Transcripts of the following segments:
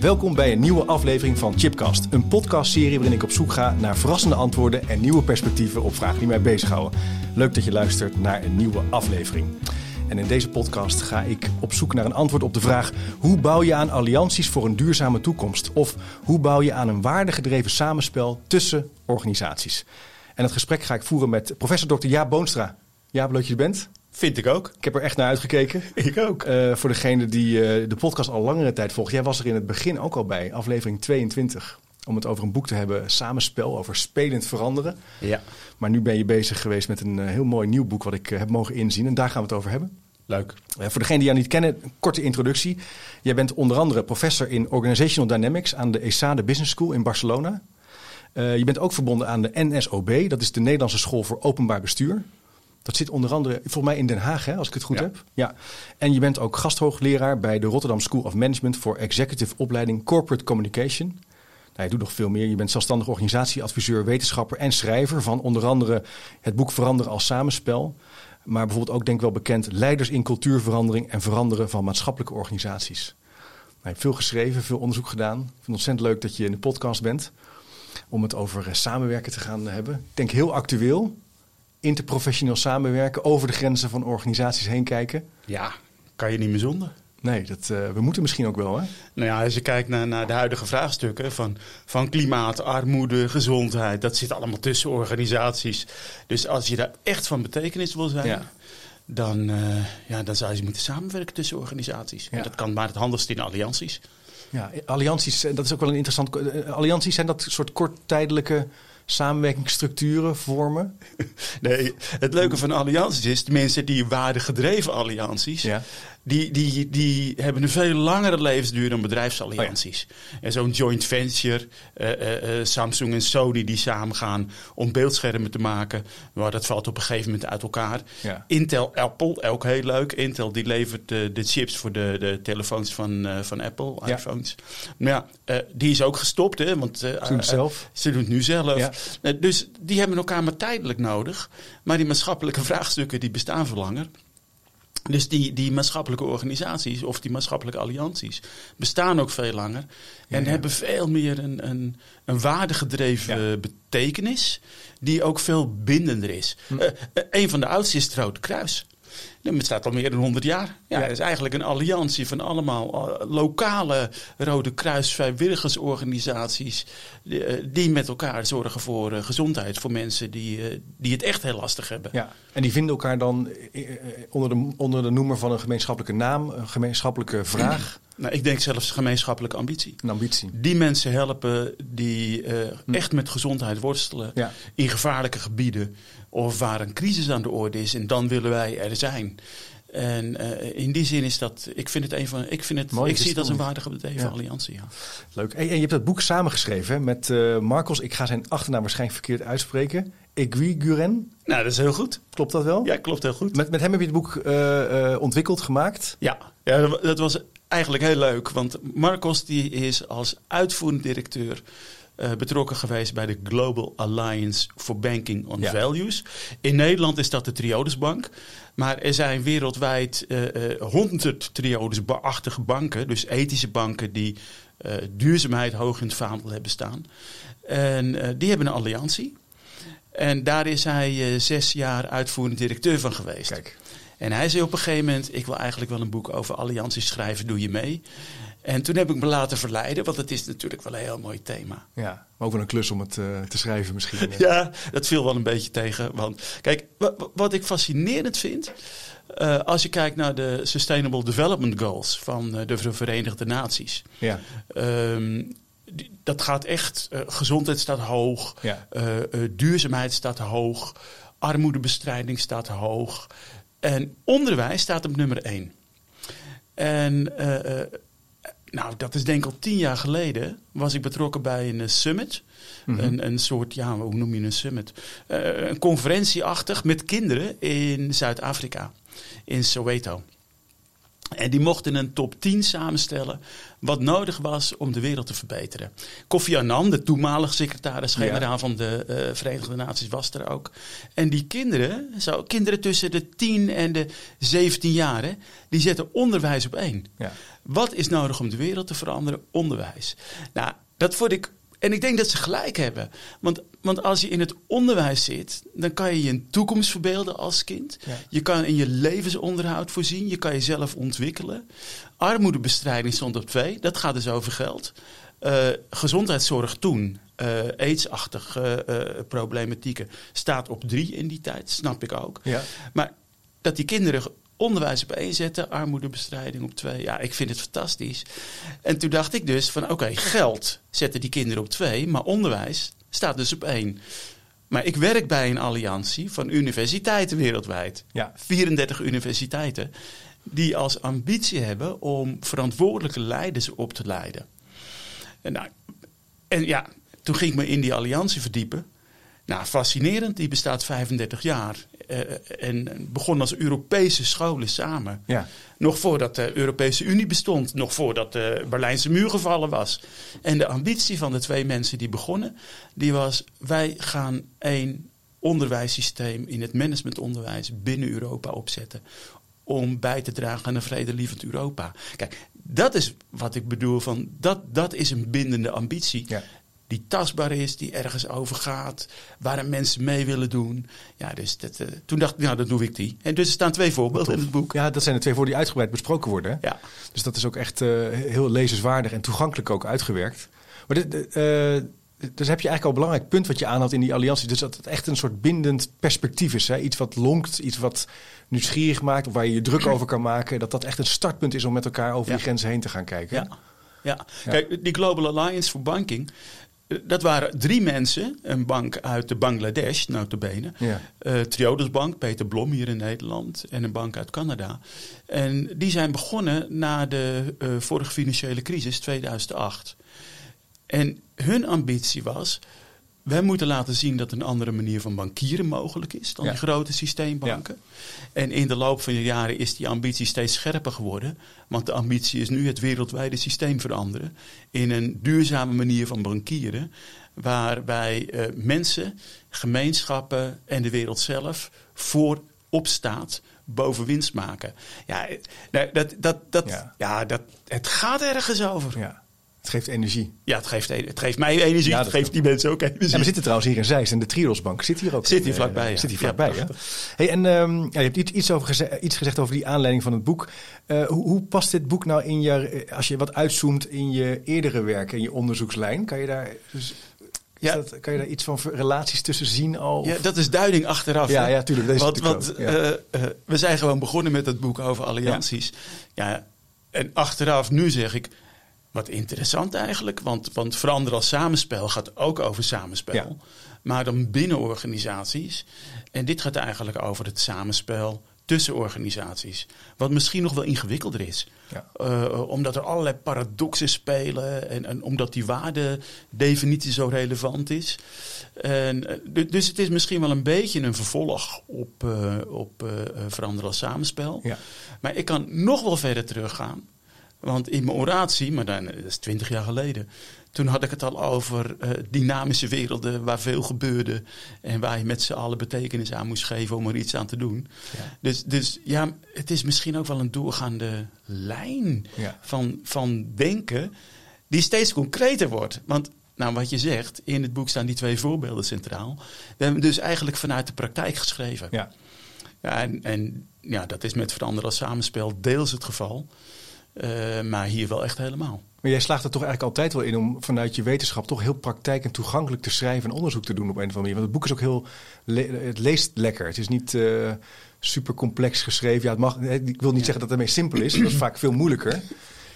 Welkom bij een nieuwe aflevering van Chipcast. Een podcastserie waarin ik op zoek ga naar verrassende antwoorden en nieuwe perspectieven op vragen die mij bezighouden. Leuk dat je luistert naar een nieuwe aflevering. En in deze podcast ga ik op zoek naar een antwoord op de vraag: hoe bouw je aan allianties voor een duurzame toekomst? Of hoe bouw je aan een waardegedreven samenspel tussen organisaties? En het gesprek ga ik voeren met professor Dr. Jaap Boonstra. Jaap, leuk dat je bent. Vind ik ook. Ik heb er echt naar uitgekeken. Ik ook. Uh, voor degene die uh, de podcast al langere tijd volgt. Jij was er in het begin ook al bij, aflevering 22. Om het over een boek te hebben, Samenspel, over spelend veranderen. Ja. Maar nu ben je bezig geweest met een uh, heel mooi nieuw boek wat ik heb mogen inzien. En daar gaan we het over hebben. Leuk. voor degene die jou niet kennen, een korte introductie. Jij bent onder andere professor in Organizational Dynamics aan de ESADE Business School in Barcelona. je bent ook verbonden aan de NSOB, dat is de Nederlandse School voor Openbaar Bestuur. Dat zit onder andere volgens mij in Den Haag, hè, als ik het goed Ja. heb. Ja. En je bent ook gasthoogleraar bij de Rotterdam School of Management voor Executive Opleiding Corporate Communication. Nou, je doet nog veel meer. Je bent zelfstandig organisatieadviseur, wetenschapper en schrijver van onder andere het boek Veranderen als Samenspel. Maar bijvoorbeeld ook denk ik wel bekend Leiders in cultuurverandering en veranderen van maatschappelijke organisaties. Nou, je hebt veel geschreven, veel onderzoek gedaan. Ik vind het ontzettend leuk dat je in de podcast bent om het over eh, samenwerken te gaan hebben. Ik denk heel actueel interprofessioneel samenwerken, over de grenzen van organisaties heen kijken. Ja, kan je niet meer zonder. Nee, dat, uh, we moeten misschien ook wel, hè? Nou ja, als je kijkt naar, naar de huidige vraagstukken van, van klimaat, armoede, gezondheid, dat zit allemaal tussen organisaties. Dus als je daar echt van betekenis wil zijn, Ja. dan, uh, ja, dan zou je moeten samenwerken tussen organisaties. Ja. En dat kan maar het handigst in allianties. Ja, allianties, eh, dat is ook wel een interessant. eh, Allianties zijn dat soort korttijdelijke samenwerkingsstructuren, vormen. Nee, het leuke van allianties is, de mensen die waardegedreven allianties, Ja. Die, die, die hebben een veel langere levensduur dan bedrijfsallianties. En zo'n joint venture, eh, eh, eh, Samsung en Sony die samen gaan om beeldschermen te maken, maar dat valt op een gegeven moment uit elkaar. Ja. Intel, Apple, ook heel leuk. Intel die levert de, de chips voor de, de telefoons van, van Apple, Ja. iPhones. Maar ja, die is ook gestopt, hè? Want Ze doen het zelf. ze doen het nu zelf. Ja. Dus die hebben elkaar maar tijdelijk nodig. Maar die maatschappelijke vraagstukken die bestaan veel langer. Dus die, die maatschappelijke organisaties of die maatschappelijke allianties bestaan ook veel langer. En ja. hebben veel meer een, een, een waardegedreven Ja. betekenis. Die ook veel bindender is. Hm. Eh, eh, een van de oudste is het Rode Kruis. Dat bestaat al meer dan 100 jaar. Ja, Ja. Het is eigenlijk een alliantie van allemaal eh, lokale Rode Kruis vrijwilligersorganisaties. Die, eh, die met elkaar zorgen voor eh, gezondheid voor mensen die, die het echt heel lastig hebben. Ja. En die vinden elkaar dan onder de, onder de noemer van een gemeenschappelijke naam, een gemeenschappelijke vraag, Nou, ik denk zelfs gemeenschappelijke ambitie. een ambitie. Die mensen helpen die eh, echt met gezondheid worstelen Ja. in gevaarlijke gebieden of waar een crisis aan de orde is. En dan willen wij er zijn. En eh, in die zin is dat, ik vind het een van, ik vind het, Mooi, ik zie het als een waardige bedreven Ja. alliantie. Ja. Leuk. En je hebt dat boek samengeschreven hè, met eh Marcos. Ik ga zijn achternaam waarschijnlijk verkeerd uitspreken. Eguiguren. Nou, dat is heel goed. Klopt dat wel? Ja, klopt heel goed. Met, met hem heb je het boek eh, ontwikkeld, gemaakt. Ja, ja dat wa- dat was eigenlijk heel leuk. Want Marcos die is als uitvoerend directeur betrokken geweest bij de Global Alliance for Banking on Ja. Values. In Nederland is dat de Triodesbank. Maar er zijn wereldwijd honderd Triodes-achtige banken. Dus ethische banken die eh, duurzaamheid hoog in het vaandel hebben staan. En eh, die hebben een alliantie. En daar is hij eh, zes jaar uitvoerend directeur van geweest. Kijk. En hij zei op een gegeven moment: Ik wil eigenlijk wel een boek over allianties schrijven, doe je mee? En toen heb ik me laten verleiden, want het is natuurlijk wel een heel mooi thema. Ja, maar ook wel een klus om het eh, te schrijven misschien. Ja, dat viel wel een beetje tegen. Want kijk, wa- wa- wat ik fascinerend vind. eh, als je kijkt naar de Sustainable Development Goals van eh, de Verenigde Naties. Ja. Ehm, dat gaat echt, gezondheid staat hoog, Ja. duurzaamheid staat hoog, armoedebestrijding staat hoog. En onderwijs staat op nummer één. En uh, nou, dat is denk ik al tien jaar geleden. Was ik betrokken bij een summit. Mm een, een soort, ja, hoe noem je een summit? Uh, een conferentieachtig met kinderen in Zuid-Afrika. In Soweto. En die mochten een top 10 samenstellen wat nodig was om de wereld te verbeteren. Kofi Annan, de toenmalige secretaris-generaal van de uh, Verenigde Naties, was er ook. En die kinderen, zo, kinderen tussen de 10 en de 17 jaar, hè, die zetten onderwijs op één. Ja. Wat is nodig om de wereld te veranderen? Onderwijs. Nou, dat vond ik en ik denk dat ze gelijk hebben. Want, want als je in het onderwijs zit, dan kan je je een toekomst verbeelden als kind. Je kan in je levensonderhoud voorzien. Je kan jezelf ontwikkelen. Armoedebestrijding stond op twee. Dat gaat dus over geld. Uh, gezondheidszorg toen, uh, aidsachtige uh, problematieken, staat op drie in die tijd. Snap ik ook. Ja. Maar dat die kinderen onderwijs op één zetten, armoedebestrijding op twee. Ja, ik vind het fantastisch. En toen dacht ik dus van oké, geld zetten die kinderen op twee, maar onderwijs staat dus op één. Maar ik werk bij een alliantie van universiteiten wereldwijd. Ja. 34 universiteiten die als ambitie hebben om verantwoordelijke leiders op te leiden. En, nou, en ja, toen ging ik me in die alliantie verdiepen. Nou, fascinerend. Die bestaat 35 jaar. Uh, en begon als Europese scholen samen. Ja. Nog voordat de Europese Unie bestond. Nog voordat de Berlijnse muur gevallen was. En de ambitie van de twee mensen die begonnen... die was, wij gaan één onderwijssysteem in het managementonderwijs binnen Europa opzetten om bij te dragen aan een vredelievend Europa. Kijk, dat is wat ik bedoel van dat, dat is een bindende ambitie. Ja die tastbaar is, die ergens over gaat, waar mensen mee willen doen. Ja, dus dat, uh, toen dacht ik, nou, dan doe ik die. En dus er staan twee voorbeelden in het boek. Ja, dat zijn de twee voor die uitgebreid besproken worden. Ja. Dus dat is ook echt uh, heel lezenswaardig en toegankelijk ook uitgewerkt. Maar dit, uh, dus heb je eigenlijk al een belangrijk punt wat je aanhaalt in die alliantie. Dus dat het echt een soort bindend perspectief is. Hè? Iets wat lonkt, iets wat nieuwsgierig maakt, of waar je je druk over kan maken. Dat dat echt een startpunt is om met elkaar over die grenzen heen te gaan kijken. Ja. Ja. ja. kijk, die Global Alliance for Banking, dat waren drie mensen, een bank uit de Bangladesh, notabene. Ja. Uh, Triodos Bank, Peter Blom hier in Nederland en een bank uit Canada. En die zijn begonnen na de uh, vorige financiële crisis, 2008. En hun ambitie was, wij moeten laten zien dat een andere manier van bankieren mogelijk is dan die grote systeembanken. En in de loop van de jaren is die ambitie steeds scherper geworden. Want de ambitie is nu het wereldwijde systeem veranderen. In een duurzame manier van bankieren. Waarbij uh, mensen, gemeenschappen en de wereld zelf voorop staat boven winst maken. Ja, dat, dat, dat, ja. dat, het gaat ergens over. Ja. Het geeft energie. Ja, het geeft, het geeft mij energie. het geeft die mensen ook energie. En we zitten trouwens hier in Zeist en de Triosbank zit hier ook. Zit hier vlakbij. Zit hier vlakbij. Ja, hey, en um, ja, je hebt iets, iets, over gezegd, iets gezegd over die aanleiding van het boek. Uh, hoe, hoe, past dit boek nou in je, als je wat uitzoomt in je eerdere werk en je onderzoekslijn? Kan je daar dus ja. Dat, kan je daar iets van relaties tussen zien al? Ja, dat is duiding achteraf. Ja, ja tuurlijk. Deze want want uh, uh, we zijn gewoon begonnen met het boek over allianties. Ja. ja. en achteraf, nu zeg ik, wat interessant eigenlijk, want, want veranderen als samenspel gaat ook over samenspel. Maar dan binnen organisaties. En dit gaat eigenlijk over het samenspel tussen organisaties. Wat misschien nog wel ingewikkelder is. Ja. Uh, omdat er allerlei paradoxen spelen en, en omdat die waardedefinitie zo relevant is. En, uh, dus het is misschien wel een beetje een vervolg op, uh, op veranderen als samenspel. Ja. Maar ik kan nog wel verder teruggaan. Want in mijn oratie, maar dan, dat is twintig jaar geleden, toen had ik het al over uh, dynamische werelden waar veel gebeurde en waar je met z'n allen betekenis aan moest geven om er iets aan te doen. Ja. Dus, dus ja, het is misschien ook wel een doorgaande lijn ja. van, van denken die steeds concreter wordt. Want nou, wat je zegt, in het boek staan die twee voorbeelden centraal. We hebben dus eigenlijk vanuit de praktijk geschreven. Ja. Ja, en, en ja, dat is met veranderen als samenspel deels het geval. Uh, maar hier wel echt helemaal. Maar jij slaagt er toch eigenlijk altijd wel in om vanuit je wetenschap toch heel praktijk en toegankelijk te schrijven en onderzoek te doen op een of andere manier. Want het boek is ook heel, het leest lekker. Het is niet uh, super complex geschreven. Ja, het mag, ik wil niet zeggen dat het ermee simpel is, dat is vaak veel moeilijker.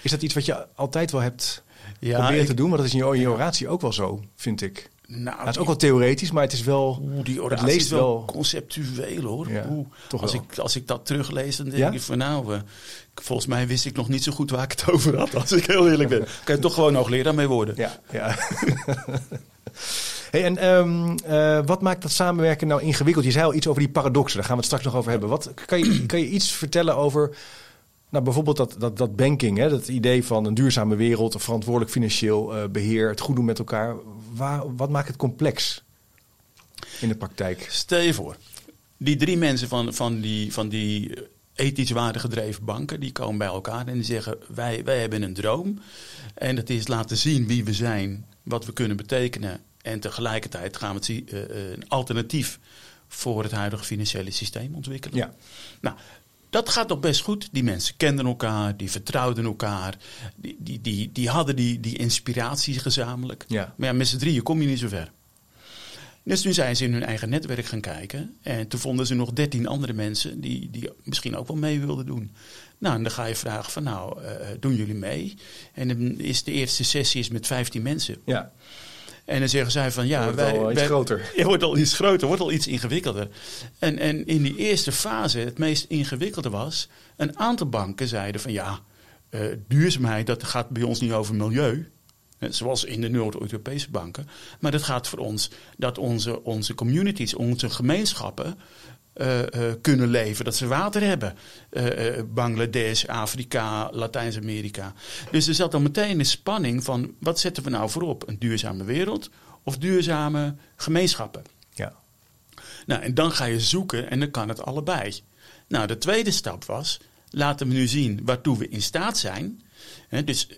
Is dat iets wat je altijd wel hebt ja, proberen te doen? Maar dat is in je, in je oratie ook wel zo, vind ik. Nou, dat is ook wel theoretisch, maar het is wel. Oeh, die oratie leest is wel, conceptueel hoor. Ja, Oeh, toch als, wel. ik, als ik dat teruglees, dan denk Ja? ik van nou, eh, volgens mij wist ik nog niet zo goed waar ik het over had. Als ik heel eerlijk ben. Kan je toch gewoon hoogleraar mee worden. Ja, ja. hey, en ehm, eh, wat maakt dat samenwerken nou ingewikkeld? Je zei al iets over die paradoxen, daar gaan we het straks nog over hebben. Wat, kan, je, kan je iets vertellen over nou, bijvoorbeeld dat, dat, dat banking, hè, dat idee van een duurzame wereld, een verantwoordelijk financieel eh, beheer, het goed doen met elkaar. Waar, wat maakt het complex in de praktijk? Stel je voor, die drie mensen van, van die, van die ethisch waardegedreven banken, die komen bij elkaar en die zeggen, wij, wij hebben een droom. En dat is laten zien wie we zijn, wat we kunnen betekenen. En tegelijkertijd gaan we het eh, eh, een alternatief voor het huidige financiële systeem ontwikkelen. Ja. Nou, dat gaat nog best goed. Die mensen kenden elkaar, die vertrouwden elkaar. Die, die, die, die hadden die, die inspiratie gezamenlijk. Ja. Maar ja, met z'n drieën kom je niet zo ver. Dus toen zijn ze in hun eigen netwerk gaan kijken. En toen vonden ze nog dertien andere mensen die, die misschien ook wel mee wilden doen. Nou, en dan ga je vragen van nou, eh, doen jullie mee? En dan is de eerste sessie is met 15 mensen. Ja, En dan zeggen zij van ja, wordt al iets groter. Je wordt al iets groter, wordt al iets ingewikkelder. En, en in die eerste fase, het meest ingewikkelde was, een aantal banken zeiden van ja, eh, duurzaamheid, dat gaat bij ons niet over milieu. Zoals in de Noord-Europese banken. Maar dat gaat voor ons dat onze, onze communities, onze gemeenschappen eh, eh, kunnen leven. Dat ze water hebben. Eh, Bangladesh, Afrika, Latijns-Amerika. Dus er zat dan meteen een spanning van wat zetten we nou voorop? Een duurzame wereld of duurzame gemeenschappen? ja. Nou, en dan ga je zoeken en dan kan het allebei. Nou, de tweede stap was, laten we nu zien waartoe we in staat zijn. Hè, dus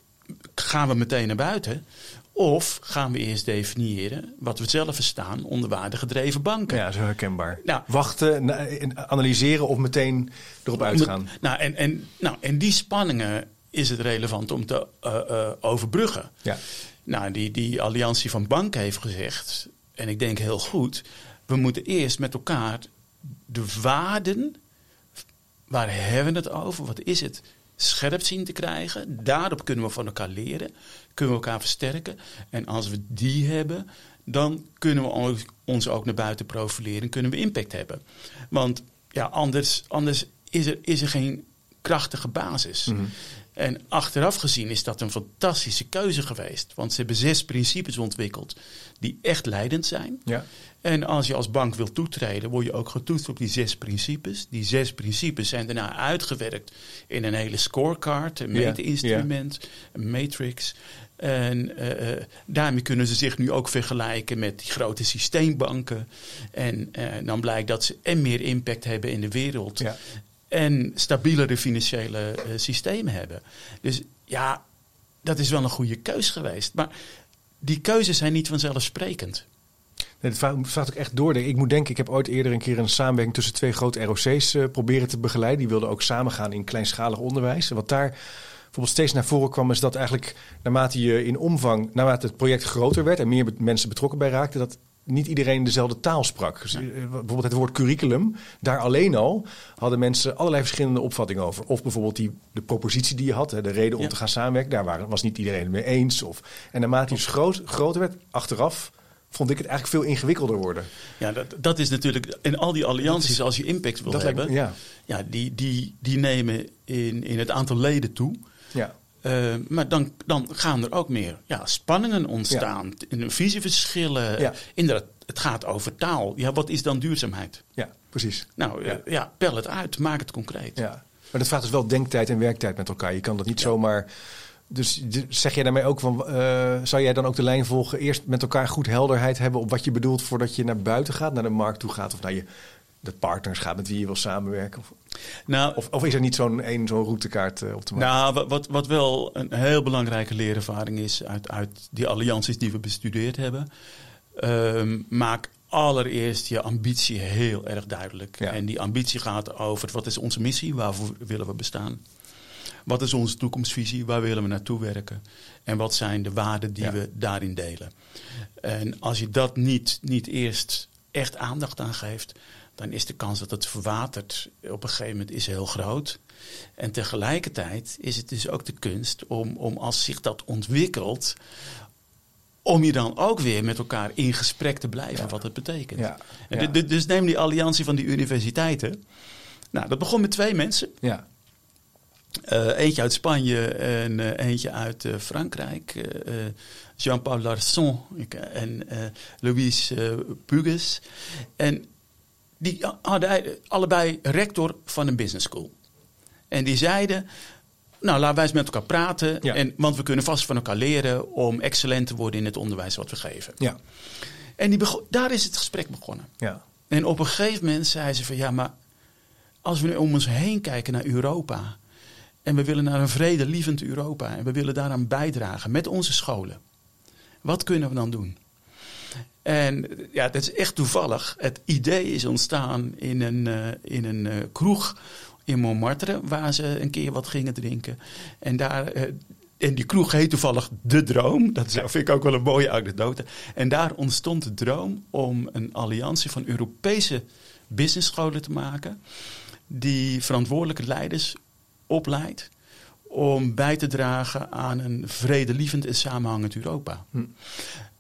gaan we meteen naar buiten? Of gaan we eerst definiëren wat we zelf verstaan onder waardegedreven banken? ja, zo herkenbaar. Nou. Wachten, na- en analyseren of meteen erop uitgaan. Nou, en, en, nou, en die spanningen is het relevant om te eh, eh, overbruggen. Ja. Nou, die, die alliantie van banken heeft gezegd, en ik denk heel goed, we moeten eerst met elkaar de waarden, waar hebben we het over, wat is het, scherp zien te krijgen. Daarop kunnen we van elkaar leren, kunnen we elkaar versterken. En als we die hebben, dan kunnen we ons ook naar buiten profileren, kunnen we impact hebben. Want ja, anders, anders is, er, is er geen krachtige basis. En achteraf gezien is dat een fantastische keuze geweest. Want ze hebben zes principes ontwikkeld die echt leidend zijn. Ja. En als je als bank wilt toetreden, word je ook getoetst op die zes principes. Die zes principes zijn daarna uitgewerkt in een hele scorecard, een Ja, meetinstrument, een matrix. En eh, eh, daarmee kunnen ze zich nu ook vergelijken met die grote systeembanken. En eh, dan blijkt dat ze en meer impact hebben in de wereld. Ja. En stabielere financiële systemen hebben. Dus ja, dat is wel een goede keus geweest. Maar die keuzes zijn niet vanzelfsprekend. Het vraagt, ook echt door. Ik moet denken, ik heb ooit eerder een keer een samenwerking tussen twee grote ROC's eh, proberen te begeleiden. Die wilden ook samengaan in kleinschalig onderwijs. En wat daar bijvoorbeeld steeds naar voren kwam, is dat eigenlijk naarmate je in omvang, naarmate het project groter werd en meer mensen betrokken bij raakten, dat niet iedereen dezelfde taal sprak. Dus, eh, bijvoorbeeld het woord curriculum, daar alleen al hadden mensen allerlei verschillende opvattingen over. Of bijvoorbeeld die, de propositie die je had, hè, de reden om Ja. te gaan samenwerken, daar waren, was niet iedereen het mee eens. Of, en naarmate je dus groot, groter werd, achteraf vond ik het eigenlijk veel ingewikkelder worden. Ja, dat, dat is natuurlijk. En al die allianties, als je impact wil Dat hebben, me- ja. ja, die, die, die nemen in, in het aantal leden toe. Ja. Eh, maar dan, dan gaan er ook meer ja, spanningen ontstaan. Ja. Visieverschillen. Ja. Inderdaad, het gaat over taal. Ja, wat is dan duurzaamheid? ja, precies. Nou Ja. ja. ja, pel het uit. Maak het concreet. Ja. Maar dat vraagt dus wel denktijd en werktijd met elkaar. Je kan dat niet zomaar. Dus zeg jij daarmee ook van, eh, zou jij dan ook de lijn volgen, eerst met elkaar goed helderheid hebben op wat je bedoelt voordat je naar buiten gaat, naar de markt toe gaat of naar je de partners gaat met wie je wil samenwerken? Of, Nou, of, of is er niet zo'n één zo'n routekaart eh, op te maken? Nou, wat- wat, wel een heel belangrijke leerervaring is uit, uit die allianties die we bestudeerd hebben. ehm, maak allereerst je ambitie heel erg duidelijk. Ja. En die ambitie gaat over wat is onze missie, waarvoor willen we bestaan? Wat is onze toekomstvisie, waar willen we naartoe werken? En wat zijn de waarden die Ja. we daarin delen? En als je dat niet, niet eerst echt aandacht aan geeft, dan is de kans dat het verwatert op een gegeven moment is heel groot. En tegelijkertijd is het dus ook de kunst om, om als zich dat ontwikkelt, om je dan ook weer met elkaar in gesprek te blijven, wat het betekent. Ja, En Dus neem die alliantie van die universiteiten. Nou, dat begon met twee mensen. Ja, Eh, eentje uit Spanje en eh, eentje uit eh, Frankrijk. Jean-Paul Larson en Louis Puges. En die hadden ei- allebei rector van een business school. En die zeiden, nou laten wij eens met elkaar praten. Ja. En, want we kunnen vast van elkaar leren om excellent te worden in het onderwijs wat we geven. ja, En die daar is het gesprek begonnen. ja. En op een gegeven moment zei ze van ja, maar als we nu om ons heen kijken naar Europa. En we willen naar een vredelievend Europa. En we willen daaraan bijdragen met onze scholen. Wat kunnen we dan doen? En ja, dat is echt toevallig. Het idee is ontstaan in een, eh, in een eh, kroeg in Montmartre, waar ze een keer wat gingen drinken. En daar. en die kroeg heet toevallig De Droom. Dat vind ik ook wel een mooie anekdote. En daar ontstond de droom om een alliantie van Europese businessscholen te maken. Die verantwoordelijke leiders opleidt om bij te dragen aan een vredelievend en samenhangend Europa. Hm.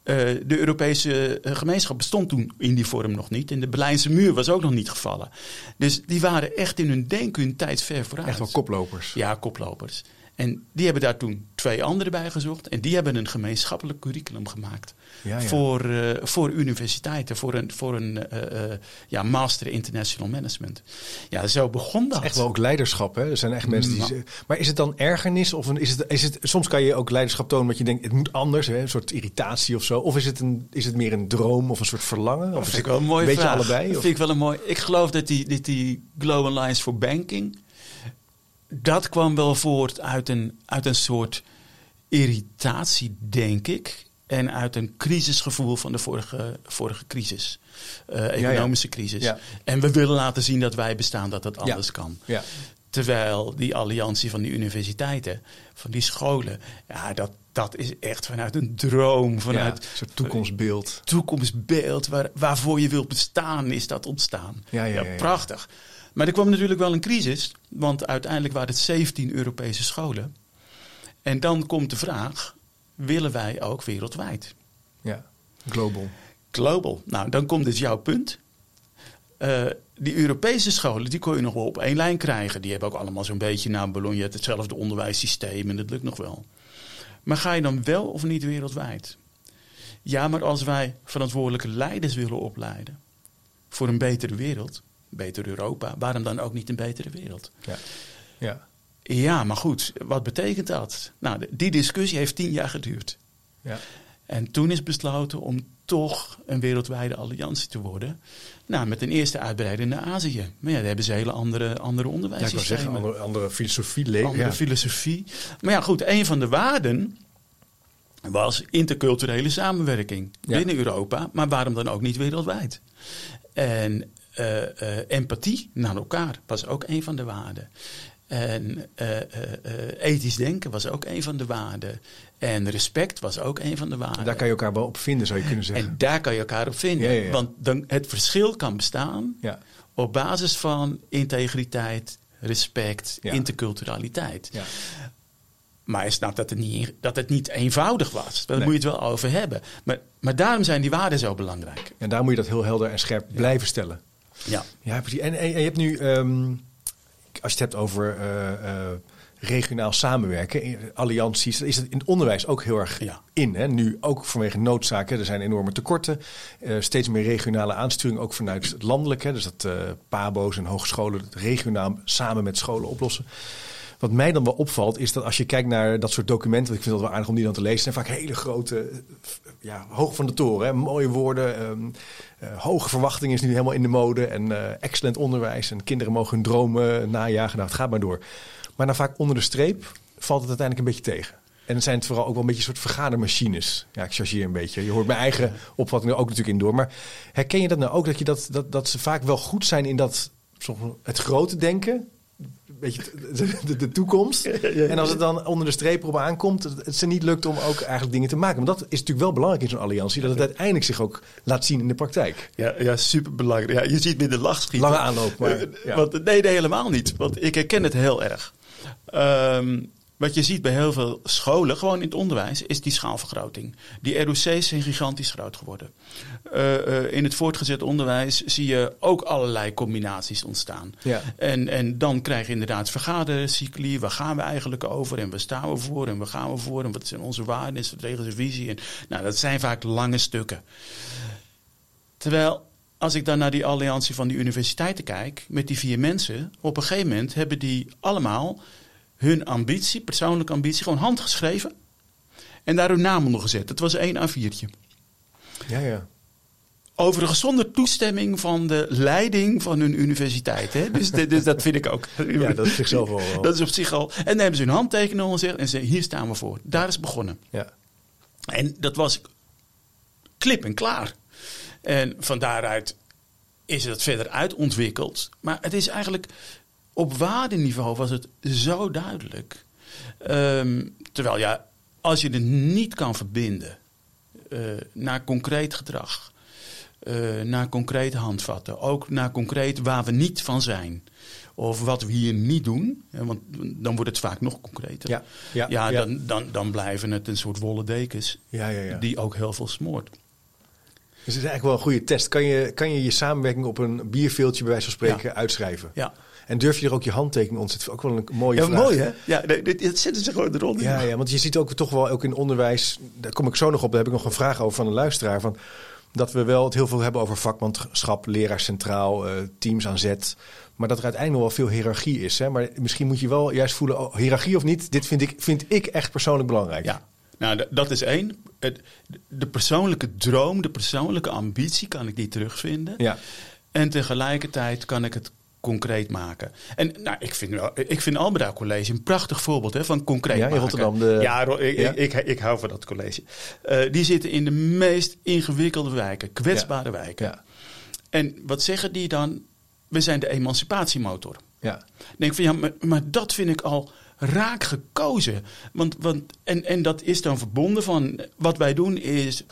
Eh, de Europese eh, gemeenschap bestond toen in die vorm nog niet. En de Berlijnse muur was ook nog niet gevallen. Dus die waren echt in hun denken hun tijd ver vooruit. Echt wel koplopers. Ja, koplopers. En die hebben daar toen twee anderen bij gezocht. En die hebben een gemeenschappelijk curriculum gemaakt. Ja, ja. Voor, eh, voor universiteiten, voor een, voor een eh, eh, ja, Master International Management. Ja, zo begon dat. Echt wel ook leiderschap, hè? Er zijn echt mensen die. Maar is het dan ergernis? Of een, is het, is het, soms kan je ook leiderschap tonen dat je denkt, het moet anders, hè? een soort irritatie of zo. Of is het, een, is het meer een droom of een soort verlangen? Of Dat is vind ik het wel een mooie beetje vraag. allebei? Dat Of? vind ik wel een mooi. Ik geloof dat die, dat die Global Alliance for Banking. Dat kwam wel voort uit een, uit een soort irritatie, denk ik. En uit een crisisgevoel van de vorige, vorige crisis. Eh, economische crisis. Ja. En we willen laten zien dat wij bestaan, dat dat anders kan. Ja. Terwijl die alliantie van die universiteiten, van die scholen, ja, dat, dat is echt vanuit een droom, vanuit een soort toekomstbeeld. toekomstbeeld waar, waarvoor je wilt bestaan, is dat ontstaan. Ja. prachtig. Maar er kwam natuurlijk wel een crisis, want uiteindelijk waren het 17 Europese scholen. En dan komt de vraag: willen wij ook wereldwijd? Ja, global. Global. Nou, dan komt dus jouw punt. Eh, die Europese scholen, die kon je nog wel op één lijn krijgen. Die hebben ook allemaal zo'n beetje na Bologna hetzelfde onderwijssysteem en dat lukt nog wel. Maar ga je dan wel of niet wereldwijd? Ja, maar als wij verantwoordelijke leiders willen opleiden voor een betere wereld, beter Europa, waarom dan ook niet een betere wereld? Ja. Ja. Ja, maar goed, wat betekent dat? Nou, die discussie heeft tien jaar geduurd. Ja. En toen is besloten om toch een wereldwijde alliantie te worden. Nou, met een eerste uitbreiding naar Azië. Maar ja, daar hebben ze hele andere, andere Ja, ik wou onderwijssystemen. zeggen, andere, andere filosofie leven. andere Ja. filosofie. Maar ja, goed, een van de waarden was interculturele samenwerking Ja. binnen Europa. Maar waarom dan ook niet wereldwijd? En eh, empathie naar elkaar was ook een van de waarden. En eh, ethisch denken was ook een van de waarden. En respect was ook een van de waarden. Daar kan je elkaar wel op vinden, zou je kunnen zeggen. En daar kan je elkaar op vinden. Ja, ja, ja. Want dan, het verschil kan bestaan ja. op basis van integriteit, respect, interculturaliteit. Ja. Maar je snapt dat het niet, dat het niet eenvoudig was. Daar Nee. moet je het wel over hebben. Maar, maar daarom zijn die waarden zo belangrijk. En daar moet je dat heel helder en scherp blijven stellen. Ja. Ja, precies. En, je hebt nu, ehm, als je het hebt over eh, eh, regionaal samenwerken, allianties, is het in het onderwijs ook heel erg Ja. in. Hè? Nu ook vanwege noodzaken, er zijn enorme tekorten. Eh, steeds meer regionale aansturing, ook vanuit het landelijk. Hè? Dus dat PABO's en hogescholen het regionaal samen met scholen oplossen. Wat mij dan wel opvalt, is dat als je kijkt naar dat soort documenten, ik vind het wel aardig om die dan te lezen, zijn vaak hele grote, eh, ja, hoog van de toren, hè? mooie woorden. ehm, eh, hoge verwachtingen is nu helemaal in de mode en eh, excellent onderwijs en kinderen mogen hun dromen najagen. Nou, het gaat maar door. Maar dan vaak onder de streep valt het uiteindelijk een beetje tegen. En dan zijn het vooral ook wel een beetje soort vergadermachines. Ja, ik chargeer een beetje. Je hoort mijn eigen opvatting er ook natuurlijk in door. Maar herken je dat nou ook, dat, je dat, dat, dat ze vaak wel goed zijn in dat het grote denken? De, de, de toekomst. En als het dan onder de streep erop aankomt, het ze niet lukt om ook eigenlijk dingen te maken. Maar dat is natuurlijk wel belangrijk in zo'n alliantie, dat het uiteindelijk zich ook laat zien in de praktijk. Ja, ja superbelangrijk. Ja, je ziet me de lach schieten. Lange aanloop, maar, Eh. Want, nee, nee, helemaal niet. Want ik herken het heel erg. Ehm, wat je ziet bij heel veel scholen, gewoon in het onderwijs, is die schaalvergroting. Die ROC's zijn gigantisch groot geworden. Uh, uh, in het voortgezet onderwijs zie je ook allerlei combinaties ontstaan. Ja. En, en dan krijg je inderdaad vergadercycli. Waar gaan we eigenlijk over? En waar staan we voor? En waar gaan we voor? En wat zijn onze waarden, strategische visie? En, nou, dat zijn vaak lange stukken. Terwijl als ik dan naar die alliantie van die universiteiten kijk, met die vier mensen, op een gegeven moment hebben die allemaal hun ambitie, persoonlijke ambitie, gewoon handgeschreven. En daar hun naam onder gezet. Dat was één A4'tje. Ja, ja. Overigens zonder toestemming van de leiding van hun universiteit. Hè? Dus, dus dat vind ik ook. Ja, dat is op zichzelf al. Dat is op zich al. En dan hebben ze hun handtekening ondergezet en ze hier staan we voor. Daar is begonnen. Ja. En dat was klip en klaar. En van daaruit is het verder uitontwikkeld. Maar het is eigenlijk op waardeniveau was het zo duidelijk. Um, terwijl ja, als je het niet kan verbinden uh, naar concreet gedrag, uh, naar concrete handvatten, ook naar concreet waar we niet van zijn. Of wat we hier niet doen, want dan wordt het vaak nog concreter. Ja, ja, ja, ja. Dan, dan, dan blijven het een soort wollen dekens Ja, ja, ja. die ook heel veel smoort. Dus het is eigenlijk wel een goede test. Kan je je, kan je, je samenwerking op een bierveeltje bij wijze van spreken uitschrijven? Ja. En durf je er ook je handtekening onder te zetten? Ook wel een mooie Ja, vraag. mooi hè? Ja, dit, dit zitten ze gewoon eronder. Ja, ja, want je ziet ook toch wel ook in onderwijs, daar kom ik zo nog op, daar heb ik nog een vraag over van een luisteraar. Van, dat we wel het heel veel hebben over vakmanschap, leraar centraal, eh, teams aan zet. Maar dat er uiteindelijk wel veel hiërarchie is. Hè? Maar misschien moet je wel juist voelen, oh, hiërarchie of niet, dit vind ik, vind ik echt persoonlijk belangrijk. Ja, nou, dat is één. Het, de persoonlijke droom, de persoonlijke ambitie kan ik die terugvinden. Ja. En tegelijkertijd kan ik het concreet maken. En nou, ik vind, wel, ik vind Alberda College een prachtig voorbeeld hè, van concreet Ja, maken. Rotterdam, de- Ja, Ro- ik, Ja. Ik, ik, ik hou van dat college. Eh, die zitten in de meest ingewikkelde wijken, kwetsbare wijken. Ja. En wat zeggen die dan? We zijn de emancipatiemotor. Ja. Denk van ja, maar, maar dat vind ik al raak gekozen. Want, want, en, en dat is dan verbonden van wat wij doen is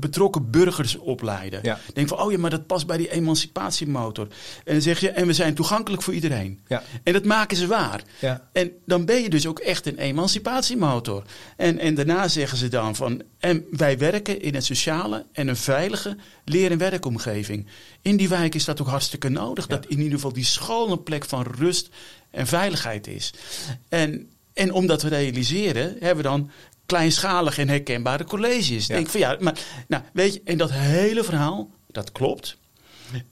betrokken burgers opleiden. Ja. Denk van oh ja, maar dat past bij die emancipatiemotor. En dan zeg je, en we zijn toegankelijk voor iedereen. Ja. En dat maken ze waar. Ja. En dan ben je dus ook echt een emancipatiemotor. En, en daarna zeggen ze dan van, en wij werken in een sociale en een veilige leer- en werkomgeving. In die wijk is dat ook hartstikke nodig. Dat in ieder geval die school een plek van rust en veiligheid is. En, en om dat te realiseren, hebben we dan kleinschalige en herkenbare colleges. Ja. Denk van ja, maar nou, weet je, en dat hele verhaal, dat klopt.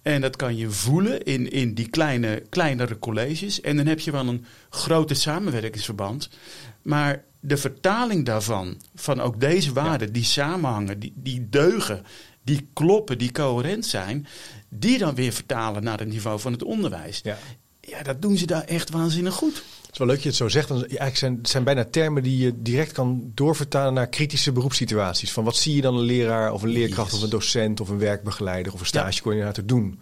En dat kan je voelen in, in die kleine, kleinere colleges. En dan heb je wel een groter samenwerkingsverband. Maar de vertaling daarvan, van ook deze waarden, die samenhangen, die, die deugen, die kloppen, die coherent zijn, die dan weer vertalen naar het niveau van het onderwijs. Ja. Ja, dat doen ze daar echt waanzinnig goed. Het is wel leuk dat je het zo zegt. Want eigenlijk zijn, het zijn bijna termen die je direct kan doorvertalen naar kritische beroepssituaties. Van wat zie je dan een leraar of een leerkracht Yes. of een docent of een werkbegeleider of een Ja. stagecoördinator doen.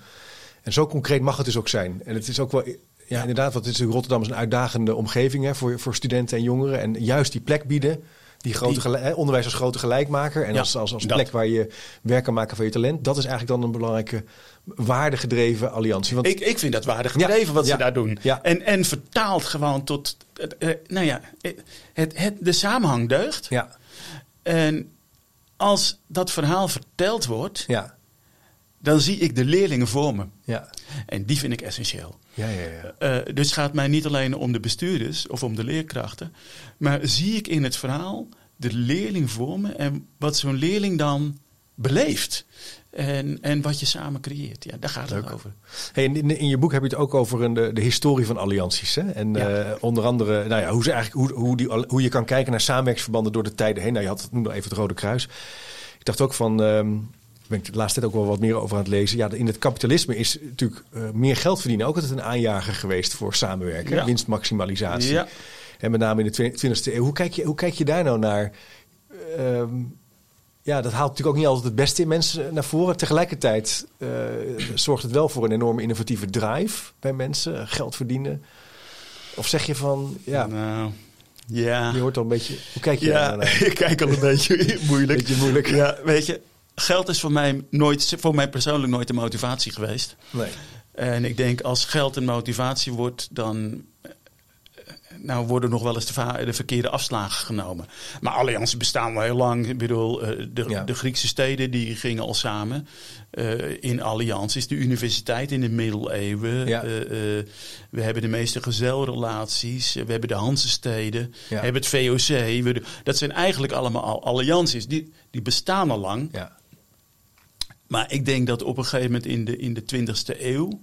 En zo concreet mag het dus ook zijn. En het is ook wel, ja, inderdaad, want het is, Rotterdam is een uitdagende omgeving hè, voor, voor studenten en jongeren. En juist die plek bieden, die grote Die- hè, onderwijs als grote gelijkmaker en Ja, als, als, als dat. plek waar je werk kan maken van je talent. Dat is eigenlijk dan een belangrijke waardegedreven alliantie. Want Ik, ik vind dat waardig gedreven Ja, wat ja, ze daar doen. ja. En, en vertaald gewoon tot, eh, eh, nou ja, eh, het, het, de samenhang deugt. ja, En als dat verhaal verteld wordt, ja, dan zie ik de leerlingen voor me. ja, En die vind ik essentieel. ja, ja, ja. Eh, dus het gaat mij niet alleen om de bestuurders of om de leerkrachten. Maar zie ik in het verhaal de leerling voor me en wat zo'n leerling dan beleeft. En, en wat je samen creëert. Ja, daar gaat het over. Hey, in, in, je boek heb je het ook over een, de, de historie van allianties. Hè? En Ja. eh, onder andere nou ja, hoe, ze eigenlijk, hoe, hoe, die, hoe je kan kijken naar samenwerkingsverbanden door de tijden heen. Nou, je had het, noem nog even het Rode Kruis. Ik dacht ook van, ehm ben ik de laatste tijd ook wel wat meer over aan het lezen. Ja, in het kapitalisme is natuurlijk eh, meer geld verdienen ook altijd een aanjager geweest voor samenwerken. Ja. Winstmaximalisatie. Ja. En met name in de 20e eeuw. Hoe kijk je, hoe kijk je daar nou naar? Ehm, ja, dat haalt natuurlijk ook niet altijd het beste in mensen naar voren. Tegelijkertijd eh, zorgt het wel voor een enorme innovatieve drive bij mensen. Geld verdienen. Of zeg je van, ja, Nou, ja. je hoort al een beetje... Hoe kijk je Ja, daar naar? ik kijk al een beetje moeilijk. Beetje moeilijk. Ja, weet je, geld is voor mij, nooit, voor mij persoonlijk nooit de motivatie geweest. Nee. En ik denk als geld een motivatie wordt, dan, nou worden nog wel eens de, de, verkeerde afslagen genomen. Maar allianties bestaan al heel lang. Ik bedoel, eh, de, de Griekse steden die gingen al samen uh, in allianties. De universiteit in de middeleeuwen. Ja. Uh, we hebben de meeste gezelrelaties. We hebben de Hansesteden. Ja. We hebben het VOC. We, dat zijn eigenlijk allemaal allianties. Die, die bestaan al lang. Ja. Maar ik denk dat op een gegeven moment in de, in de 20e eeuw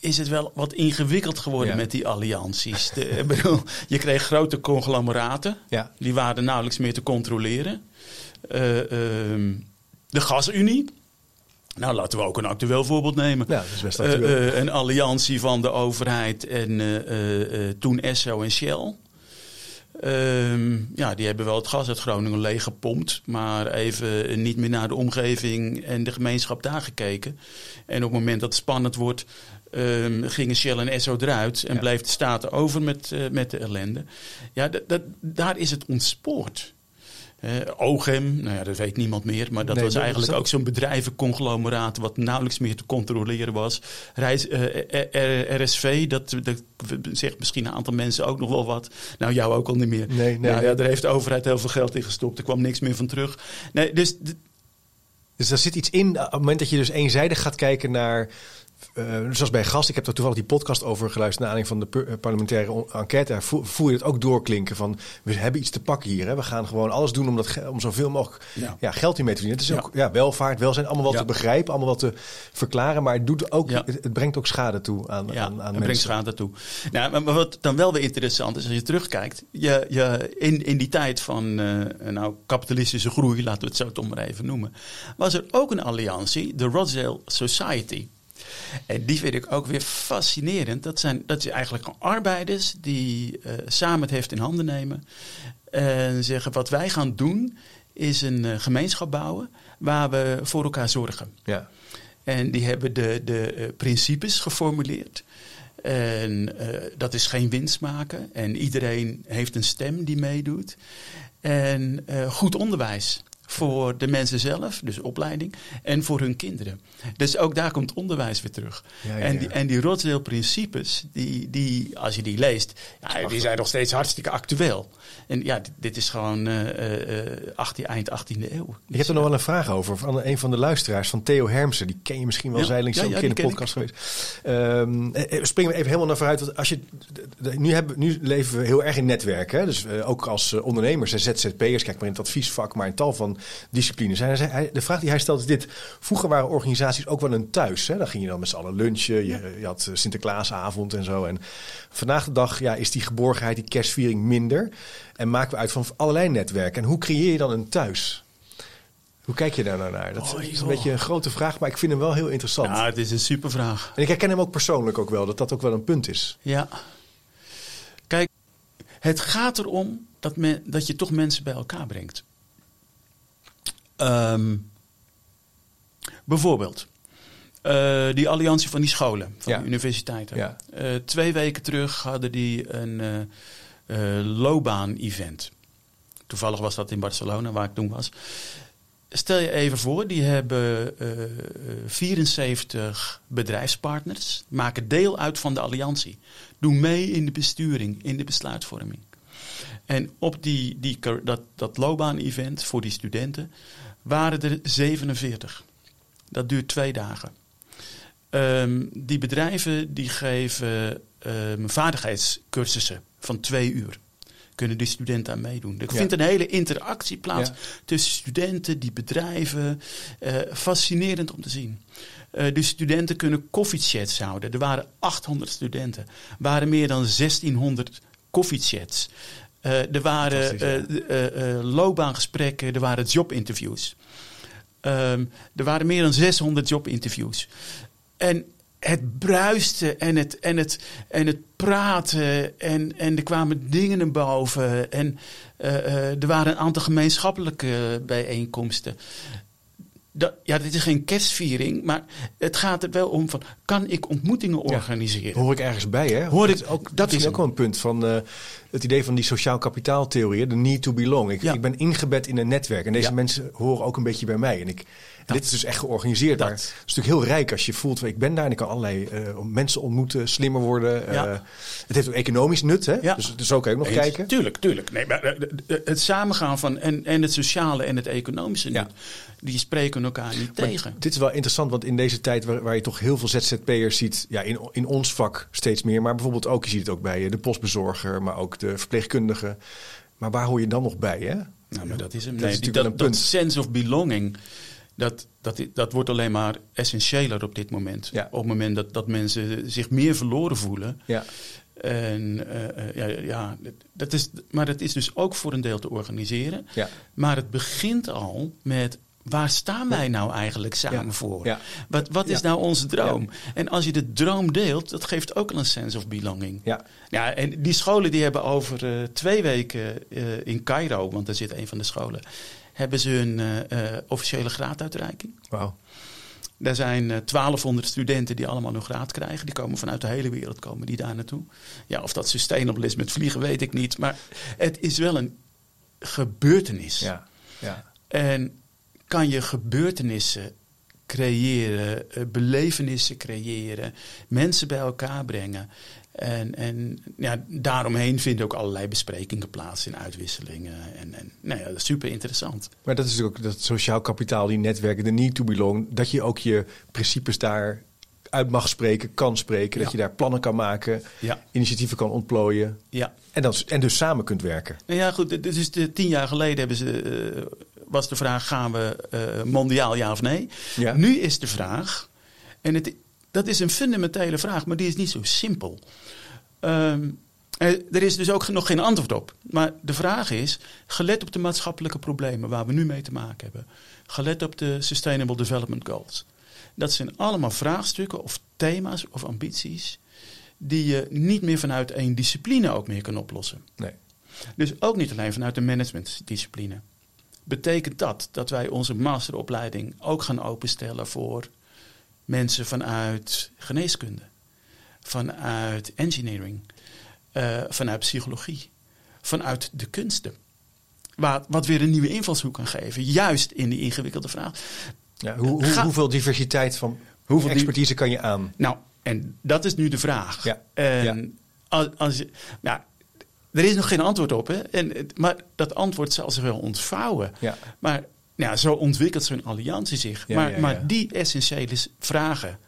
is het wel wat ingewikkeld geworden met die allianties. De, bedoel, je kreeg grote conglomeraten. Ja. Die waren nauwelijks meer te controleren. Uh, uh, de gasunie. Nou, laten we ook een actueel voorbeeld nemen. Ja, dat is best actueel. Uh, een alliantie van de overheid en toen Esso en Shell. Ehm, ja, die hebben wel het gas uit Groningen leeggepompt, maar even niet meer naar de omgeving en de gemeenschap daar gekeken. En op het moment dat het spannend wordt, um, gingen Shell en Esso eruit en bleef de Staten over met, uh, met de ellende. Ja, dat, daar is het ontspoord. Uh, OGEM, nou ja, dat weet niemand meer. Maar dat was eigenlijk ook zo'n bedrijvenconglomeraat wat nauwelijks meer te controleren was. Reis, uh, RSV, dat, dat zegt misschien een aantal mensen ook nog wel wat. Nou, jou ook al niet meer. Nee, nee, nou, ja, daar heeft de overheid heel veel geld in gestopt. Er kwam niks meer van terug. Nee, dus... Dus daar zit iets in, op het moment dat je dus eenzijdig gaat kijken naar uh, zoals bij gast, ik heb daar toevallig die podcast over geluisterd naar aanleiding van de eh, parlementaire enquête. Daar voel, je het ook doorklinken van we hebben iets te pakken hier. Hè. We gaan gewoon alles doen om, dat, om zoveel mogelijk ja. geld hiermee te verdienen. Het is ook ja, welvaart, welzijn, allemaal wat te begrijpen, allemaal wat te verklaren. Maar het, doet ook, het, brengt ook schade toe aan, aan, aan het mensen. brengt schade toe. Nou, maar, wat dan wel weer interessant is als je terugkijkt. Je, je, in, in die tijd van uh, nou, kapitalistische groei, laten we het zo toch maar even noemen, was er ook een alliantie, de Rochdale Society. En die vind ik ook weer fascinerend. Dat zijn, dat zijn eigenlijk arbeiders die uh, samen het heft in handen nemen. En zeggen: wat wij gaan doen is een uh, gemeenschap bouwen waar we voor elkaar zorgen. Ja. En die hebben de, de uh, principes geformuleerd. En dat is geen winst maken. En iedereen heeft een stem die meedoet. En goed onderwijs voor de mensen zelf, dus opleiding, en voor hun kinderen. Dus ook daar komt onderwijs weer terug. Ja, ja, en die, en die Rotsdale-principes, die, die, als je die leest, ja, die zijn nog steeds hartstikke actueel. En ja, dit, is gewoon uh, uh, 18, eind 18e eeuw. Ik heb er nog wel een vraag over van een van de luisteraars, van Theo Hermsen. Die ken je misschien wel, zijlings ook in de podcast geweest. Um, springen we even helemaal naar vooruit. Want als je, nu, hebben, nu leven we heel erg in netwerken. Dus uh, ook als ondernemers en ZZP'ers, kijk maar in het adviesvak, maar in tal van disciplines. Hij, de vraag die hij stelt is dit. Vroeger waren organisaties ook wel een thuis. Hè? Dan ging je dan met z'n allen lunchen. Je, je, had eh, Sinterklaasavond en zo. En vandaag de dag ja, is die geborgenheid, die kerstviering minder. En maken we uit van allerlei netwerken. En hoe creëer je dan een thuis? Hoe kijk je daar nou naar? Dat oh, is een beetje een grote vraag, maar ik vind hem wel heel interessant. Ja, het is een super vraag. En ik herken hem ook persoonlijk ook wel, dat dat ook wel een punt is. Ja. Kijk, het gaat erom dat, men, dat je toch mensen bij elkaar brengt. Um, bijvoorbeeld, uh, die alliantie van die scholen, van de universiteiten. Ja. Uh, twee weken terug hadden die een uh, loopbaan-event. Toevallig was dat in Barcelona, waar ik toen was. Stel je even voor, die hebben 74 bedrijfspartners, maken deel uit van de alliantie. Doen mee in de besturing, in de besluitvorming. En op die, die, dat, dat loopbaan-event voor die studenten waren er 47. Dat duurt twee dagen. Um, die bedrijven die geven um, vaardigheidscursussen van twee uur. Kunnen die studenten aan meedoen. Er vindt een hele interactie plaats tussen studenten, die bedrijven. Uh, fascinerend om te zien. Uh, de studenten kunnen koffiechats houden. Er waren 800 studenten. Er waren meer dan 1600 koffiechats. Uh, er waren uh, loopbaangesprekken, er waren jobinterviews. Um, er waren meer dan 600 jobinterviews. En het bruiste en het, en het, en het praten en, en er kwamen dingen naar boven. En er waren een aantal gemeenschappelijke bijeenkomsten dat, ja, dit is geen kerstviering, maar het gaat er wel om van, kan ik ontmoetingen organiseren? hoor ik ergens bij, hè? Hoor ik, ook, dat is ook wel een punt van uh, het idee van die sociaal kapitaaltheorie, de need to belong. Ik, ik ben ingebed in een netwerk en deze mensen horen ook een beetje bij mij. En ik, dit is dus echt georganiseerd. Dat. Maar het is natuurlijk heel rijk als je voelt, ik ben daar en ik kan allerlei eh, mensen ontmoeten, slimmer worden. Ja. Eh, het heeft ook economisch nut, hè? Ja. Dus, dus zo kan je ook nog Eens. kijken. Tuurlijk, tuurlijk. Nee, maar eh, het samengaan van en, en het sociale en het economische, Ja. nut, die spreken elkaar niet Maar tegen. Dit is wel interessant, want in deze tijd waar, waar je toch heel veel ZZP'ers ziet, ja, in, in ons vak steeds meer, maar bijvoorbeeld ook, je ziet het ook bij de postbezorger, maar ook de verpleegkundige. Maar waar hoor je dan nog bij, hè? Nou, maar dat is hem. Dat is natuurlijk dat, een dat punt. sense of belonging, dat, dat, dat wordt alleen maar essentiëler op dit moment. Ja. Op het moment dat, dat mensen zich meer verloren voelen. Ja, En eh, eh, ja, ja, dat is, maar dat is dus ook voor een deel te organiseren. ja, Maar het begint al met waar staan wij nou eigenlijk samen Ja. voor? Ja. Wat, wat is Ja. nou onze droom? En als je de droom deelt, dat geeft ook al een sense of belonging. ja. Ja, en die scholen die hebben over eh, twee weken in Cairo, want daar zit een van de scholen, hebben ze hun eh, eh, officiële graaduitreiking. Wauw. Daar zijn eh, 1200 studenten die allemaal hun graad krijgen. Die komen vanuit de hele wereld komen die daar naartoe. Ja, of dat sustainable is met vliegen, weet ik niet. Maar het is wel een gebeurtenis. Ja, ja. En kan je gebeurtenissen creëren, eh, belevenissen creëren, mensen bij elkaar brengen. En, en ja, daaromheen vinden ook allerlei besprekingen plaats en uitwisselingen. En, en nou ja, dat is super interessant. Maar dat is ook dat sociaal kapitaal, die netwerken, de need to belong. Dat je ook je principes daar uit mag spreken, kan spreken. Dat je daar plannen kan maken, Ja, initiatieven kan ontplooien. ja. En, dan, en dus samen kunt werken. Nou ja, goed. dit is de, tien jaar geleden hebben ze, eh, was de vraag: gaan we eh, mondiaal ja of nee? Ja. Nu is de vraag, en het, dat is een fundamentele vraag, maar die is niet zo simpel. Ehm, eh, er is dus ook nog geen antwoord op. Maar de vraag is, gelet op de maatschappelijke problemen waar we nu mee te maken hebben, gelet op de Sustainable Development Goals. Dat zijn allemaal vraagstukken of thema's of ambities die je niet meer vanuit één discipline ook meer kan oplossen. Nee. Dus ook niet alleen vanuit de managementdiscipline. Betekent dat dat wij onze masteropleiding ook gaan openstellen voor mensen vanuit geneeskunde, vanuit engineering, eh, vanuit psychologie, vanuit de kunsten? Waar, wat weer een nieuwe invalshoek kan geven, juist in die ingewikkelde vraag. Ja, hoe, hoeveel diversiteit van Hoeveel expertise kan je aan? Nou, en dat is nu de vraag. Ja, En ja. Als, als je, nou, er is nog geen antwoord op, hè? En, maar dat antwoord zal zich wel ontvouwen. Ja. Maar ja, zo ontwikkelt zo'n alliantie zich. Ja, maar, ja, ja. maar die essentiële vragen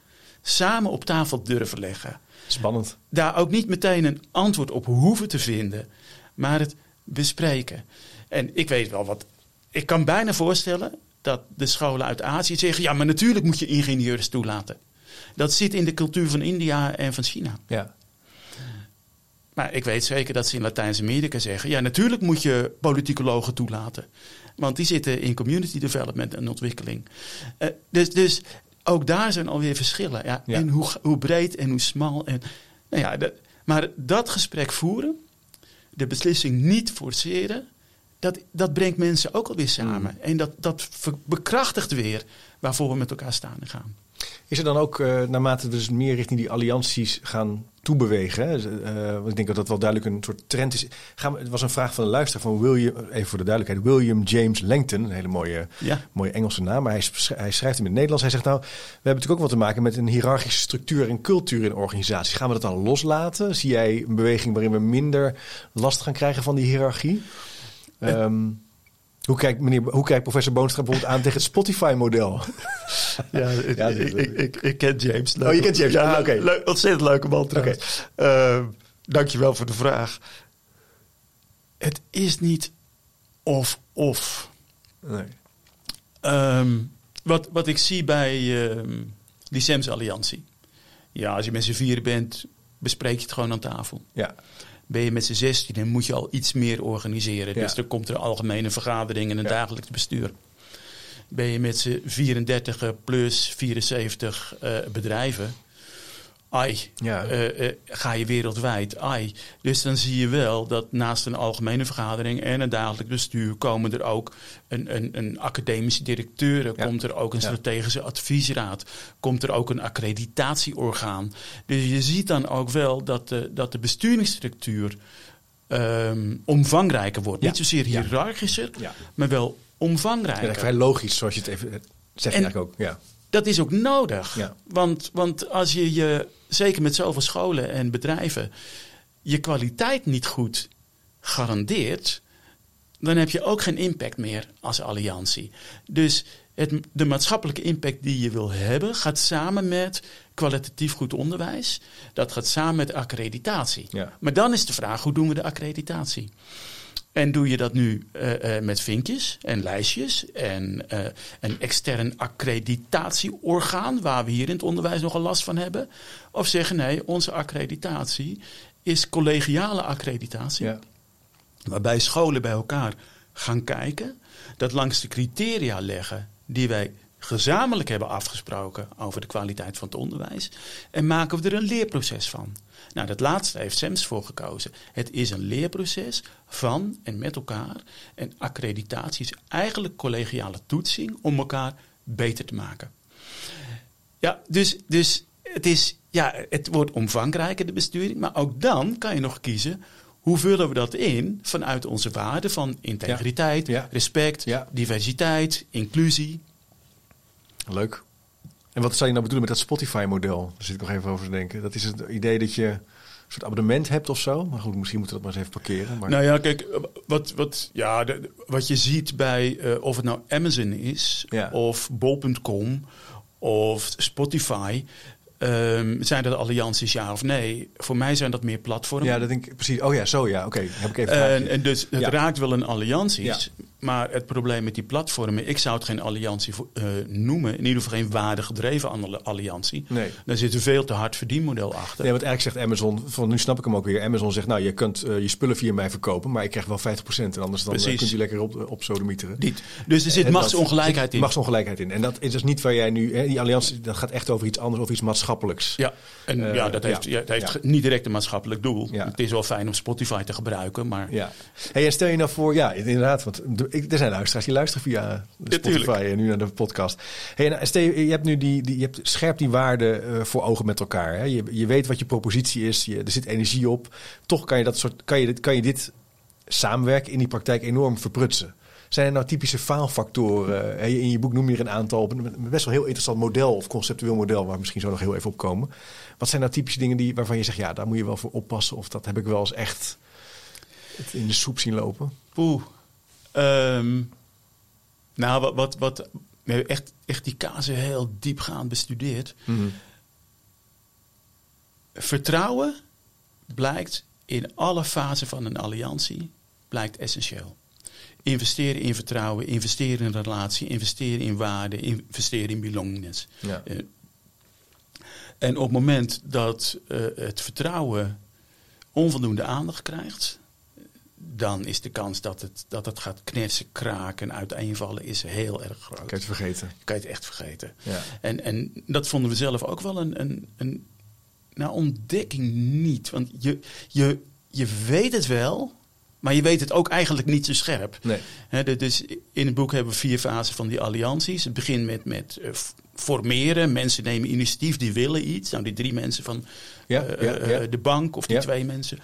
samen op tafel durven leggen. Spannend. Daar ook niet meteen een antwoord op hoeven te vinden, maar het bespreken. En ik weet wel wat. Ik kan bijna voorstellen dat de scholen uit Azië zeggen: ja, maar natuurlijk moet je ingenieurs toelaten. Dat zit in de cultuur van India en van China. Ja. Maar ik weet zeker dat ze in Latijns-Amerika zeggen: ja, natuurlijk moet je politicologen toelaten. Want die zitten in community development en ontwikkeling. Eh, dus, dus ook daar zijn alweer verschillen. Ja, Ja. En hoe, hoe breed en hoe smal. En, nou ja, maar dat gesprek voeren, de beslissing niet forceren, dat, dat brengt mensen ook alweer samen. En dat, dat bekrachtigt weer waarvoor we met elkaar staan en gaan. Is er dan ook, eh, naarmate we dus meer richting die allianties gaan toebewegen, eh, want ik denk dat dat wel duidelijk een soort trend is. Gaan we, het was een vraag van een luisteraar van William, even voor de duidelijkheid, William James Langton, een hele mooie, Ja. mooie Engelse naam, maar hij, hij schrijft hem in het Nederlands. Hij zegt nou, we hebben natuurlijk ook wat te maken met een hiërarchische structuur en cultuur in organisaties. Gaan we dat dan loslaten? Zie jij een beweging waarin we minder last gaan krijgen van die hiërarchie? Ehm, hoe kijkt, meneer, hoe kijkt professor Boonstra bijvoorbeeld aan tegen het Spotify-model? Ja, Ja, ik, ik, ik, ik ken James. Oh, je kent James. Ja, Ah, oké. leuk- ontzettend leuke man trouwens. Oké. dankjewel voor de vraag. Het is niet of-of. Nee. Ehm, wat, wat ik zie bij ehm die SEMS Alliantie. Ja, als je met z'n vieren bent, bespreek je het gewoon aan tafel. Ja, Ben je met z'n zestien, dan moet je al iets meer organiseren. Ja. Dus er komt er een algemene vergadering en een Ja. dagelijks bestuur. Ben je met z'n 34 plus 74 eh, bedrijven, ai, Ja. eh, eh, ga je wereldwijd, ai. Dus dan zie je wel dat naast een algemene vergadering en een dagelijks bestuur komen er ook een, een, een academische directeur, Ja. komt er ook een Ja. strategische adviesraad, komt er ook een accreditatieorgaan. Dus je ziet dan ook wel dat de, dat de besturingsstructuur ehm, omvangrijker wordt. Ja. Niet zozeer Ja. hiërarchischer, Ja. maar wel Ja, omvangrijker. vrij logisch, zoals je het even zeg je En- eigenlijk ook, ja. Dat is ook nodig. Ja. Want, want als je je, zeker met zoveel scholen en bedrijven, je kwaliteit niet goed garandeert, dan heb je ook geen impact meer als alliantie. Dus het, de maatschappelijke impact die je wil hebben, gaat samen met kwalitatief goed onderwijs. Dat gaat samen met accreditatie. Ja. Maar dan is de vraag, hoe doen we de accreditatie? En doe je dat nu eh, eh, met vinkjes en lijstjes en eh, een extern accreditatieorgaan, waar we hier in het onderwijs nogal last van hebben? Of zeggen nee, onze accreditatie is collegiale accreditatie, ja. waarbij scholen bij elkaar gaan kijken, dat langs de criteria leggen die wij gezamenlijk hebben afgesproken over de kwaliteit van het onderwijs. En maken we er een leerproces van. Nou, dat laatste heeft SEMS voor gekozen. Het is een leerproces van en met elkaar. En accreditatie is eigenlijk collegiale toetsing om elkaar beter te maken. Ja, dus, dus het, is, ja, het wordt omvangrijker, de besturing. Maar ook dan kan je nog kiezen. Hoe vullen we dat in vanuit onze waarden van integriteit, Ja. Ja. respect, Ja. diversiteit, inclusie? Leuk. En wat zou je nou bedoelen met dat Spotify-model? Daar zit ik nog even over te denken. Dat is het idee dat je een soort abonnement hebt of zo. Maar goed, misschien moeten we dat maar eens even parkeren. Maar... Nou ja, kijk, wat, wat, ja, de- wat je ziet bij eh, of het nou Amazon is, Ja. of bol.com of Spotify. Ehm, zijn dat allianties ja of nee? Voor mij zijn dat meer platformen. ja, dat denk ik precies. Oh ja, zo ja. Oké, heb ik even En, vraagje. en dus het Ja. raakt wel een allianties. Ja. Maar het probleem met die platformen, ik zou het geen alliantie eh, noemen. In ieder geval geen waardegedreven alliantie. Nee. Daar zit een veel te hard verdienmodel achter. Nee, want eigenlijk zegt Amazon, van nu snap ik hem ook weer. Amazon zegt, nou, je kunt eh, je spullen via mij verkopen, maar ik krijg wel 50%. En anders dan eh, Precies. kunt u lekker op, op sodemieteren. Niet. Dus er zit En dat- machtsongelijkheid in. Machtsongelijkheid in. En dat is dus niet waar jij nu, hè, die alliantie, dat gaat echt over iets anders, over iets maatschappelijks. Ja, en Eh, ja, dat heeft, ja. heeft Ja. niet direct een maatschappelijk doel. Ja. Het is wel fijn om Spotify te gebruiken, maar Ja. Hey, en stel je nou voor, ja, inderdaad, want er zijn luisteraars die luisteren via. Spotify en nu naar de podcast. Hey, en stel je, je hebt nu die, die je hebt scherp die waarden eh, voor ogen met elkaar. Hè? Je, je weet wat je propositie is, je, er zit energie op. Toch kan je dat soort, kan je, dit- kan je dit samenwerken in die praktijk enorm verprutsen. Zijn er nou typische faalfactoren? Hè, In je boek noem je er een aantal, een best wel heel interessant model of conceptueel model, waar we misschien zo nog heel even op komen. Wat zijn nou typische dingen die, waarvan je zegt, ja, daar moet je wel voor oppassen, of dat heb ik wel eens echt in de soep zien lopen? poeh. Ehm, nou, wat, wat, wat we hebben echt, echt die casus heel diepgaand bestudeerd. Vertrouwen blijkt in alle fasen van een alliantie blijkt essentieel. Investeren in vertrouwen, investeren in relatie, investeren in waarde, investeren in belongingness. Ja. Eh, en op het moment dat eh, het vertrouwen onvoldoende aandacht krijgt, dan is de kans dat het, dat het gaat knersen, kraken en uiteenvallen is heel erg groot. Kan je het vergeten? kan je het echt vergeten. Ja. En, en dat vonden we zelf ook wel een, een, een nou, ontdekking niet. Want je, je, je weet het wel, maar je weet het ook eigenlijk niet zo scherp. Nee. Dus in het boek hebben we vier fasen van die allianties. Het begint met, met eh, formeren. Mensen nemen initiatief, die willen iets. Nou, die drie mensen van Ja, eh, ja, eh, ja. de bank of die twee mensen.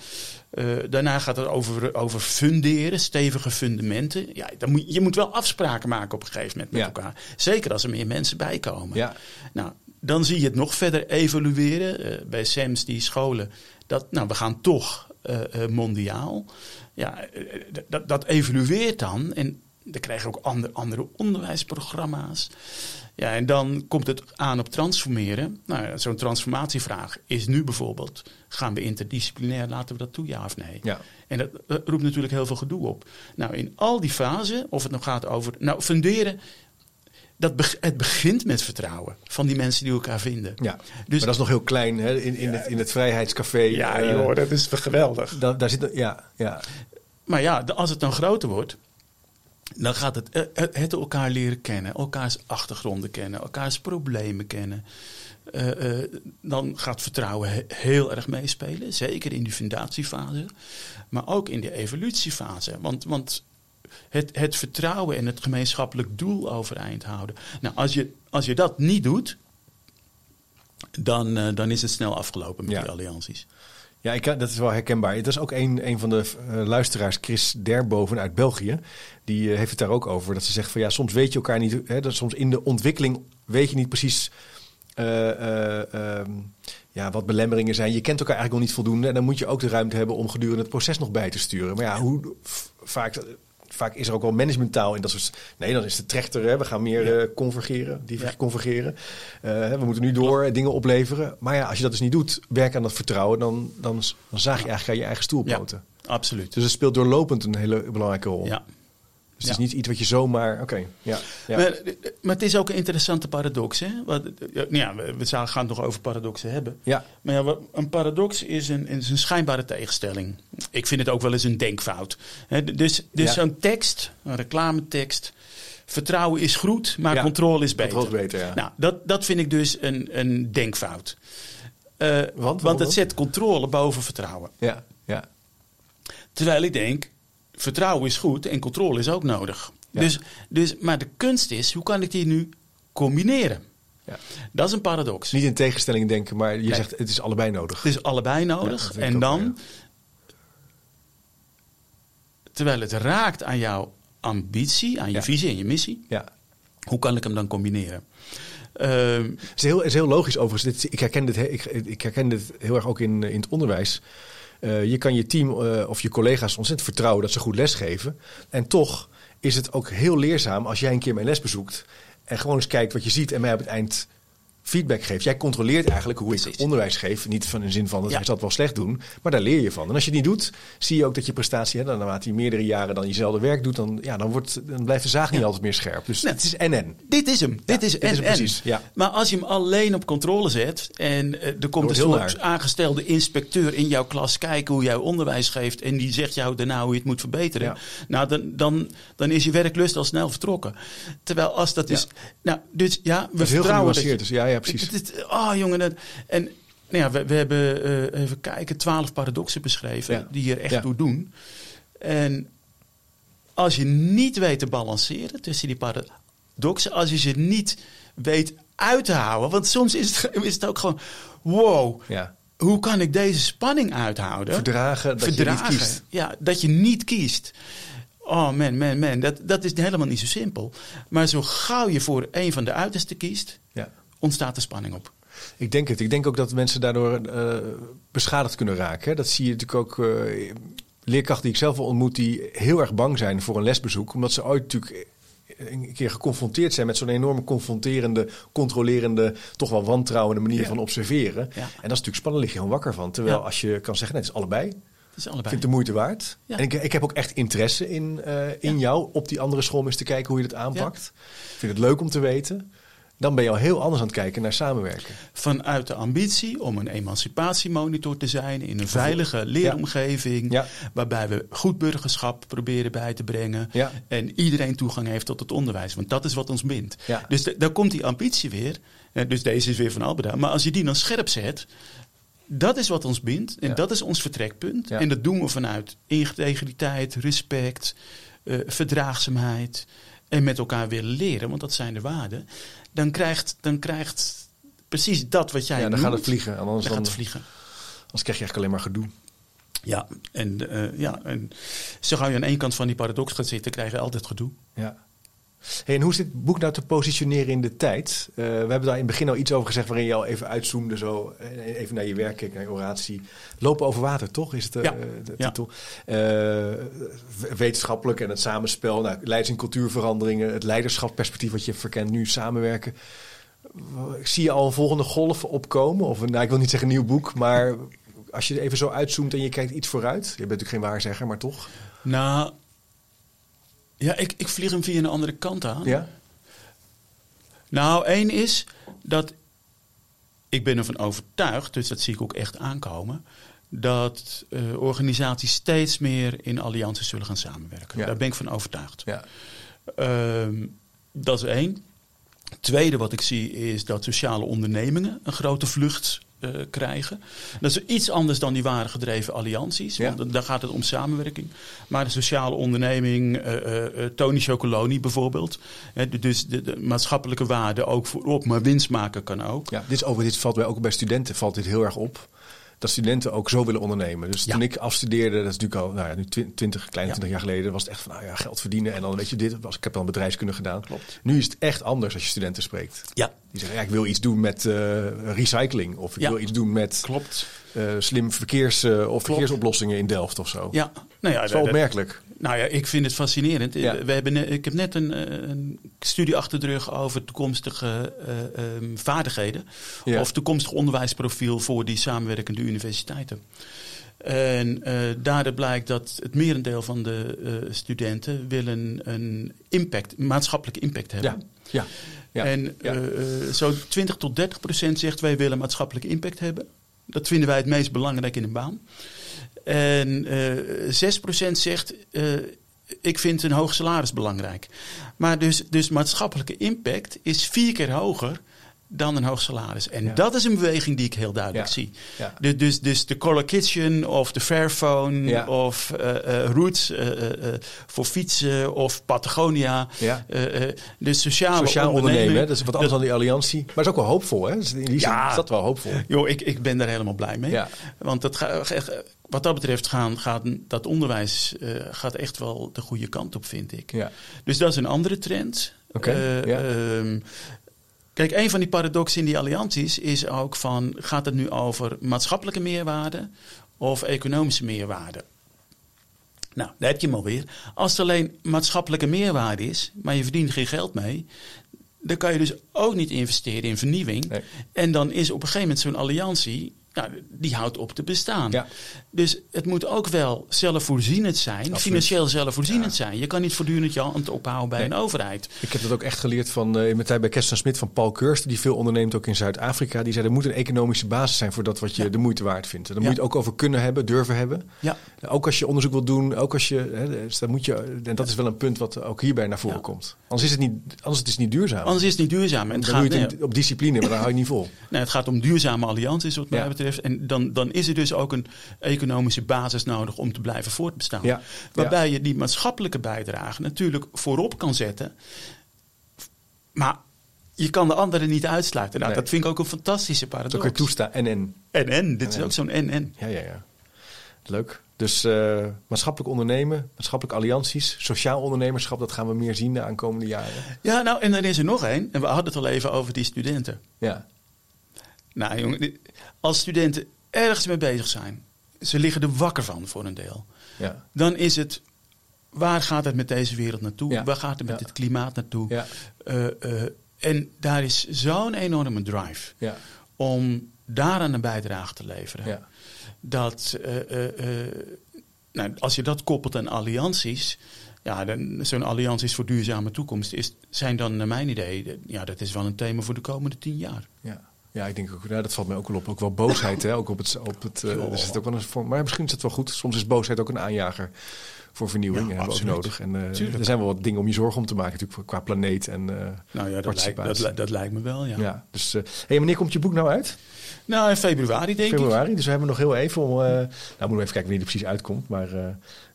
Daarna gaat het over, over funderen, stevige fundamenten. Ja, dan moet, je moet wel afspraken maken op een gegeven moment met elkaar. Zeker als er meer mensen bij komen. Ja. Nou, dan zie je het nog verder evolueren. bij SEMS, die scholen. Dat, nou, we gaan toch mondiaal. Ja, eh, d- dat, dat evolueert dan. En dan krijg je ook ander, andere onderwijsprogramma's. Ja, en dan komt het aan op transformeren. Nou, ja, zo'n transformatievraag is nu bijvoorbeeld: gaan we interdisciplinair, laten we dat toe, ja of nee? Ja. En dat, dat roept natuurlijk heel veel gedoe op. Nou, in al die fasen, of het nog gaat over. Nou, funderen. Dat het begint met vertrouwen van die mensen die elkaar vinden. Ja. Dus- maar dat is nog heel klein hè? In, in, het, in het vrijheidscafé. eh, dat is geweldig. daar, daar zit, ja, ja. Maar ja, als het dan groter wordt, dan gaat het, eh, het, het elkaar leren kennen, elkaars achtergronden kennen, elkaars problemen kennen. Eh, eh, dan gaat vertrouwen he- heel erg meespelen, zeker in die fundatiefase, maar ook in de evolutiefase. Want, want het, het vertrouwen en het gemeenschappelijk doel overeind houden. Nou, als je, als je dat niet doet, dan, eh, dan is het snel afgelopen met Ja. die allianties. Ja, ik, dat is wel herkenbaar. Dat is ook een, een van de uh, luisteraars, Chris Derboven uit België. Die uh, heeft het daar ook over. Dat ze zegt van ja, soms weet je elkaar niet. Hè, dat soms in de ontwikkeling weet je niet precies uh, ja, wat belemmeringen zijn. Je kent elkaar eigenlijk nog niet voldoende. En dan moet je ook de ruimte hebben om gedurende het proces nog bij te sturen. Maar ja, hoe vaak vaak is er ook wel managementtaal in dat soort. Nee, dan is de trechter. Hè, we gaan meer ja. uh, convergeren, die ja. convergeren. Uh, we moeten nu door dingen opleveren. Maar ja, als je dat dus niet doet, werken aan dat vertrouwen, dan, dan, dan zaag je eigenlijk aan je eigen stoelpoten. Ja, absoluut. Dus het speelt doorlopend een hele belangrijke rol. Ja. Dus het is niet iets wat je zomaar. Oké. ja, ja. Maar, maar, het is ook een interessante paradox. Hè? Wat, ja, we, we gaan het nog over paradoxen hebben. Ja. Maar ja, een paradox is een, is een schijnbare tegenstelling. Ik vind het ook wel eens een denkfout. Dus, dus zo'n tekst, een reclametekst. Vertrouwen is goed, maar controle is beter. Controle beter ja. Nou, dat, dat vind ik dus een, een denkfout. Uh, want, want het zet controle boven vertrouwen. Ja, ja. Terwijl ik denk, vertrouwen is goed en controle is ook nodig. Dus, dus, maar de kunst is, hoe kan ik die nu combineren? Ja. Dat is een paradox. Niet in tegenstelling denken, maar je zegt het is allebei nodig. Het is allebei nodig. en dan, terwijl het raakt aan jouw ambitie, aan je visie en je missie, ja. hoe kan ik hem dan combineren? Uh, het, is heel, het is heel logisch overigens. ik, herken dit, ik, ik herken dit heel erg ook in, in het onderwijs. Uh, je kan je team uh, of je collega's ontzettend vertrouwen dat ze goed lesgeven. En toch is het ook heel leerzaam als jij een keer mijn les bezoekt en gewoon eens kijkt wat je ziet en mij op het eind feedback geeft. Jij controleert eigenlijk hoe ik onderwijs geef. Niet van in zin van dat ja. hij zal het wel slecht doen, maar daar leer je van. En als je het niet doet, zie je ook dat je prestatie, hè, naarmate je meerdere jaren dan jezelfde werk doet, dan, ja, dan, wordt, dan blijft de zaag niet altijd meer scherp. Dus het is NN. Dit is hem. dit is dit is precies. Ja. Maar als je hem alleen op controle zet en uh, er komt een aangestelde inspecteur in jouw klas kijken hoe jij onderwijs geeft en die zegt jou daarna hoe je het moet verbeteren, nou dan, dan, dan is je werklust al snel vertrokken. Terwijl als dat is, nou dus ja, we vertrouwen dat je, dus ja, ja, precies. oh jongen, dat, en nou ja, we, we hebben uh, even kijken, twaalf paradoxen beschreven die hier echt toe doen. En als je niet weet te balanceren tussen die paradoxen, als je ze niet weet uit te houden, want soms is het, is het ook gewoon, wow, ja. hoe kan ik deze spanning uithouden? Verdragen dat Verdragen, je niet kiest. Ja, dat je niet kiest. Oh man, man, man, dat, dat is helemaal niet zo simpel. Maar zo gauw je voor een van de uitersten kiest, ja ontstaat de spanning op. Ik denk het. Ik denk ook dat mensen daardoor uh, beschadigd kunnen raken. Dat zie je natuurlijk ook. Uh, leerkrachten die ik zelf al ontmoet, die heel erg bang zijn voor een lesbezoek. Omdat ze ooit natuurlijk een keer geconfronteerd zijn met zo'n enorme confronterende, controlerende, toch wel wantrouwende manier van observeren. En dat is natuurlijk spannend, lig je gewoon wakker van. Terwijl als je kan zeggen, nee, het is allebei. Het is allebei. Ik vind het de moeite waard. En ik, ik, heb ook echt interesse in, uh, in jou op die andere school om eens te kijken hoe je het aanpakt. Ik vind het leuk om te weten dan ben je al heel anders aan het kijken naar samenwerken. Vanuit de ambitie om een emancipatiemonitor te zijn in een veilige leeromgeving, waarbij we goed burgerschap proberen bij te brengen en iedereen toegang heeft tot het onderwijs. Want dat is wat ons bindt. Dus daar komt die ambitie weer. Dus deze is weer van Albeda. Maar als je die dan scherp zet, dat is wat ons bindt en dat is ons vertrekpunt. En dat doen we vanuit integriteit, respect, uh, verdraagzaamheid en met elkaar willen leren, want dat zijn de waarden dan krijgt, dan krijgt precies dat wat jij Ja, dan gaat het vliegen. Anders dan, gaat het vliegen. Anders krijg je eigenlijk alleen maar gedoe. Ja, en, uh, ja, en zo gauw je aan één kant van die paradox gaat zitten, krijg je altijd gedoe. Ja. Hey, en hoe is dit boek nou te positioneren in de tijd? Uh, we hebben daar in het begin al iets over gezegd waarin je al even uitzoomde, zo, eh, even naar je werk keek, naar je oratie. Lopen over water, toch? Is het ja. de titel? Ja. wetenschappelijk en het samenspel, nou, leids- en cultuurveranderingen, het leiderschapsperspectief wat je verkent nu, samenwerken. Zie je al een volgende golf opkomen? Of nou, ik wil niet zeggen een nieuw boek, maar als je even zo uitzoomt en je kijkt iets vooruit. Je bent natuurlijk geen waarzegger, maar toch? Nou, ja, ik, ik vlieg hem via een andere kant aan. Ja? Nou, één is dat ik ben ervan overtuigd, dus dat zie ik ook echt aankomen, dat uh, organisaties steeds meer in allianties zullen gaan samenwerken. Daar ben ik van overtuigd. Ja. Uh, dat is één. Tweede wat ik zie is dat sociale ondernemingen een grote vlucht uh, krijgen. Dat is iets anders dan die ware gedreven allianties. Want daar gaat het om samenwerking. Maar de sociale onderneming, uh, Tony Chocoloni bijvoorbeeld. dus de, de, maatschappelijke waarde ook voorop, maar winst maken kan ook. Ja, dit, over, dit valt bij, ook bij studenten valt dit heel erg op dat studenten ook zo willen ondernemen. Dus Ja. toen ik afstudeerde, dat is natuurlijk al nou ja, nu twi- 20, kleine Ja. 20 jaar geleden, was het echt van nou ja, geld verdienen en dan weet je dit. Was, ik heb dan bedrijfskunde gedaan. Klopt. Nu is het echt anders als je studenten spreekt. Ja, Die zeggen, ja, ik wil iets doen met eh, recycling. Of ik wil iets doen met klopt. eh, slim verkeers, eh, of verkeersoplossingen in Delft of zo. Ja, nou ja, Dat is wel opmerkelijk. Nou ja, ik vind het fascinerend. Ja. We hebben, ik heb net een, eh, een studie achter de rug over toekomstige eh, ehm, vaardigheden. Ja. Of toekomstig onderwijsprofiel voor die samenwerkende universiteiten. En eh daaruit blijkt dat het merendeel van de studenten willen een impact, maatschappelijke impact hebben. Ja, ja. En ja. eh, zo 20 tot 30 procent zegt wij willen maatschappelijke impact hebben. Dat vinden wij het meest belangrijk in een baan. En eh 6 procent zegt eh, ik vind een hoog salaris belangrijk. Maar dus, dus maatschappelijke impact is vier keer hoger dan een hoog salaris. En Ja. dat is een beweging die ik heel duidelijk Ja. zie. Ja. Dus, dus, dus de Color Kitchen of de Fairphone of eh, eh, Roots eh, voor fietsen of Patagonia. De sociale Sociaal ondernemen, dat is wat anders dan die alliantie. Maar is ook wel hoopvol, hè? Dus in die zin is dat wel hoopvol. Joh, ik, ik ben daar helemaal blij mee. Want dat wat dat betreft gaan, gaat dat onderwijs gaat echt wel de goede kant op, vind ik. Ja. Dus dat is een andere trend. Eh, ehm, kijk, een van die paradoxen in die allianties is ook van... gaat het nu over maatschappelijke meerwaarde of economische meerwaarde? Nou, daar heb je hem alweer. Als het alleen maatschappelijke meerwaarde is, maar je verdient geen geld mee... dan kan je dus ook niet investeren in vernieuwing. Nee. En dan is op een gegeven moment zo'n alliantie... Nou, die houdt op te bestaan. Ja. Dus het moet ook wel zelfvoorzienend zijn, Absoluut. financieel zelfvoorzienend Ja. zijn. Je kan niet voortdurend je hand ophouden bij Nee. een overheid. Ik heb dat ook echt geleerd van eh, in mijn tijd bij Kersten Smit van Paul Kirsten, die veel onderneemt ook in Zuid-Afrika. Die zei er moet een economische basis zijn voor dat wat je Ja. de moeite waard vindt. En Daar moet je het ook over kunnen hebben, durven hebben. Ja. Ook als je onderzoek wilt doen, ook als je, hè, dus dan moet je, en dat is wel een punt wat ook hierbij naar voren komt. Anders is het niet, anders is het niet duurzaam. Anders is het niet duurzaam. En het, dan gaat, doe je het nee, in- op discipline, maar dan hou je niet vol. nee, het gaat om duurzame allianties, wat mij Ja. Betreft. En dan, dan is er dus ook een economische basis nodig om te blijven voortbestaan. Ja. Waarbij je die maatschappelijke bijdrage natuurlijk voorop kan zetten. Maar je kan de anderen niet uitsluiten. Nou, Nee. Dat vind ik ook een fantastische Dat ook paradox. weer toestaan. En en. En en, dit is En, ook zo'n en en. Ja, ja, ja. Leuk. Dus eh, maatschappelijk ondernemen, maatschappelijk allianties, sociaal ondernemerschap, dat gaan we meer zien de aankomende jaren. Ja, nou, en dan is er nog één. En we hadden het al even over die studenten. Ja, Nou, jongen, als studenten ergens mee bezig zijn, ze liggen er wakker van voor een deel. ja, Dan is het, waar gaat het met deze wereld naartoe? Ja. Waar gaat het met Ja. het klimaat naartoe? ja, Eh, eh, en daar is zo'n enorme drive ja, om daaraan een bijdrage te leveren. ja. Dat, eh, nou, als je dat koppelt aan allianties, ja, dan- zo'n allianties voor duurzame toekomst is, zijn dan naar mijn idee, de- ja, dat is wel een thema voor de komende tien jaar. Ja. Ja, ik denk ook, nou, dat valt mij ook wel op. Ook wel boosheid, hè? Ook op het, op het, eh, er zit ook wel een vorm, maar misschien is het wel goed. Soms is boosheid ook een aanjager voor vernieuwing. Ja, en hebben we ook nodig. En eh, er zijn wel wat dingen om je zorgen om te maken, natuurlijk, qua planeet en eh, Nou ja, dat lijkt, dat, li- dat lijkt me wel, ja. ja. Dus, hey, wanneer komt je boek nou uit? Nou, in februari denk ik. Februari. Dus we hebben nog heel even om. nou, moeten we even kijken wanneer die precies uitkomt. Maar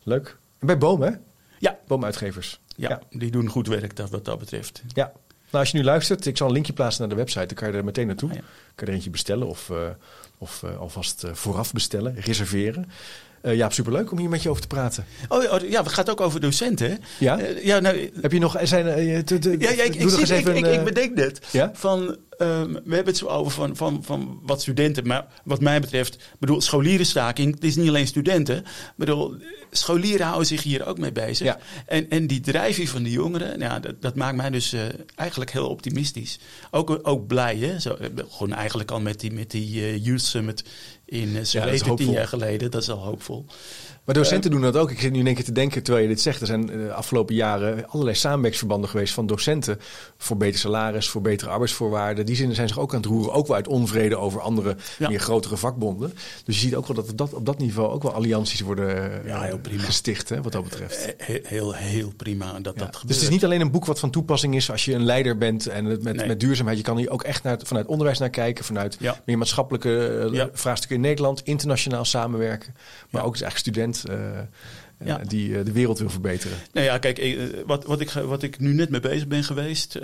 leuk. En bij Boom, hè? Ja. Boomuitgevers. Ja, Ja. die doen goed werk dat, wat dat betreft. Ja. Nou, als je nu luistert, ik zal een linkje plaatsen naar de website. Dan kan je er meteen naartoe. Ah, ja. Kan je er eentje bestellen of, eh, of eh, alvast eh, vooraf bestellen, reserveren. Eh ja, superleuk om hier met je over te praten. Oh, oh, ja, het gaat ook over docenten, hè? Ja? Eh, ja, nou, Heb je nog... Zijn, eh, te- ja, ja, ik, ik, even bedenk Ja? van, ehm, we hebben het zo over van, van, van wat studenten, maar wat mij betreft, bedoel, scholierenstaking, het is niet alleen studenten, bedoel, scholieren houden zich hier ook mee bezig. Ja. En, en die drijfveer van die jongeren, nou, dat, dat maakt mij dus eigenlijk heel optimistisch. Ook, ook blij, hè? Zo, gewoon eigenlijk al met die, met die Youth Summit in is Zweden tien hoopvol. jaar geleden, dat is al hoopvol. Maar docenten doen dat ook. Ik zit nu in één keer te denken, terwijl je dit zegt. Er zijn eh, de afgelopen jaren allerlei samenwerksverbanden geweest van docenten. Voor beter salaris, voor betere arbeidsvoorwaarden. Die zinnen zijn zich ook aan het roeren. Ook wel uit onvrede over andere, Ja. meer grotere vakbonden. Dus je ziet ook wel dat, dat op dat niveau ook wel allianties worden eh, Ja, heel prima. gesticht, hè, wat dat betreft. Eh, Heel, heel, heel prima dat Ja. dat Dus gebeurt. het is niet alleen een boek wat van toepassing is als je een leider bent en met, Nee. met duurzaamheid. Je kan hier ook echt naar, vanuit onderwijs naar kijken, vanuit meer maatschappelijke eh, vraagstukken in Nederland, internationaal samenwerken. Maar ook als eigenlijk student eh, eh, Ja. die eh, de wereld wil verbeteren. Nou ja, kijk, wat, wat, ik, wat ik nu net mee bezig ben geweest.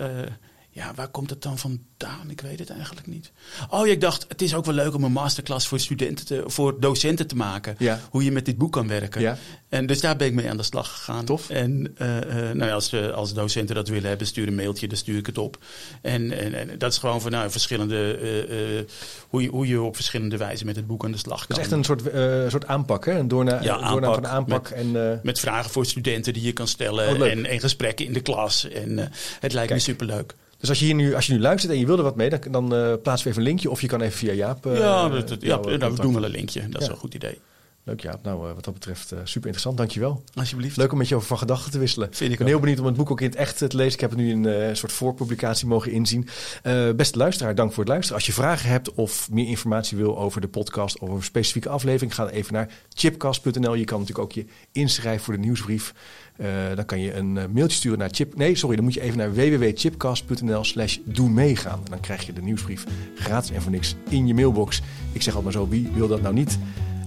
Eh, Ja, waar komt het dan vandaan? Ik weet het eigenlijk niet. Oh, ik dacht, het is ook wel leuk om een masterclass voor studenten, te, voor docenten te maken. Ja. Hoe je met dit boek kan werken. Ja. En dus daar ben ik mee aan de slag gegaan. Tof. En uh, uh, nou ja, als, uh, als docenten dat willen hebben, stuur een mailtje, dan stuur ik het op. En, en, en dat is gewoon voor nou, verschillende, hoe, je, hoe je op verschillende wijzen met het boek aan de slag kan. Dat is echt een soort, soort aanpak, hè? Een doorna, ja, aanpak, doorna van de aanpak. Met, en, met vragen voor studenten die je kan stellen. Oh, en, en gesprekken in de klas. En het lijkt me superleuk. Dus als je, hier nu, als je nu luistert en je wil er wat mee, dan, dan uh, plaatsen we even een linkje. Of je kan even via Jaap. Uh, ja, dat, dat, ja nou, we doen wel een linkje. Dat is een goed idee. Leuk Jaap. Nou, uh, wat dat betreft super interessant. Dankjewel. Alsjeblieft. Leuk om met je over van gedachten te wisselen. Vind ik ben heel benieuwd om het boek ook in het echt te lezen. Ik heb het nu in een soort voorpublicatie mogen inzien. beste luisteraar, dank voor het luisteren. Als je vragen hebt of meer informatie wil over de podcast of over een specifieke aflevering, ga dan even naar chipcast.nl. Je kan natuurlijk ook je inschrijven voor de nieuwsbrief. Uh, dan kan je een uh, mailtje sturen naar chip. Nee, sorry, dan moet je even naar www.chipcast.nl slash doe meegaan. En dan krijg je de nieuwsbrief gratis en voor niks in je mailbox. Ik zeg altijd maar zo, wie wil dat nou niet?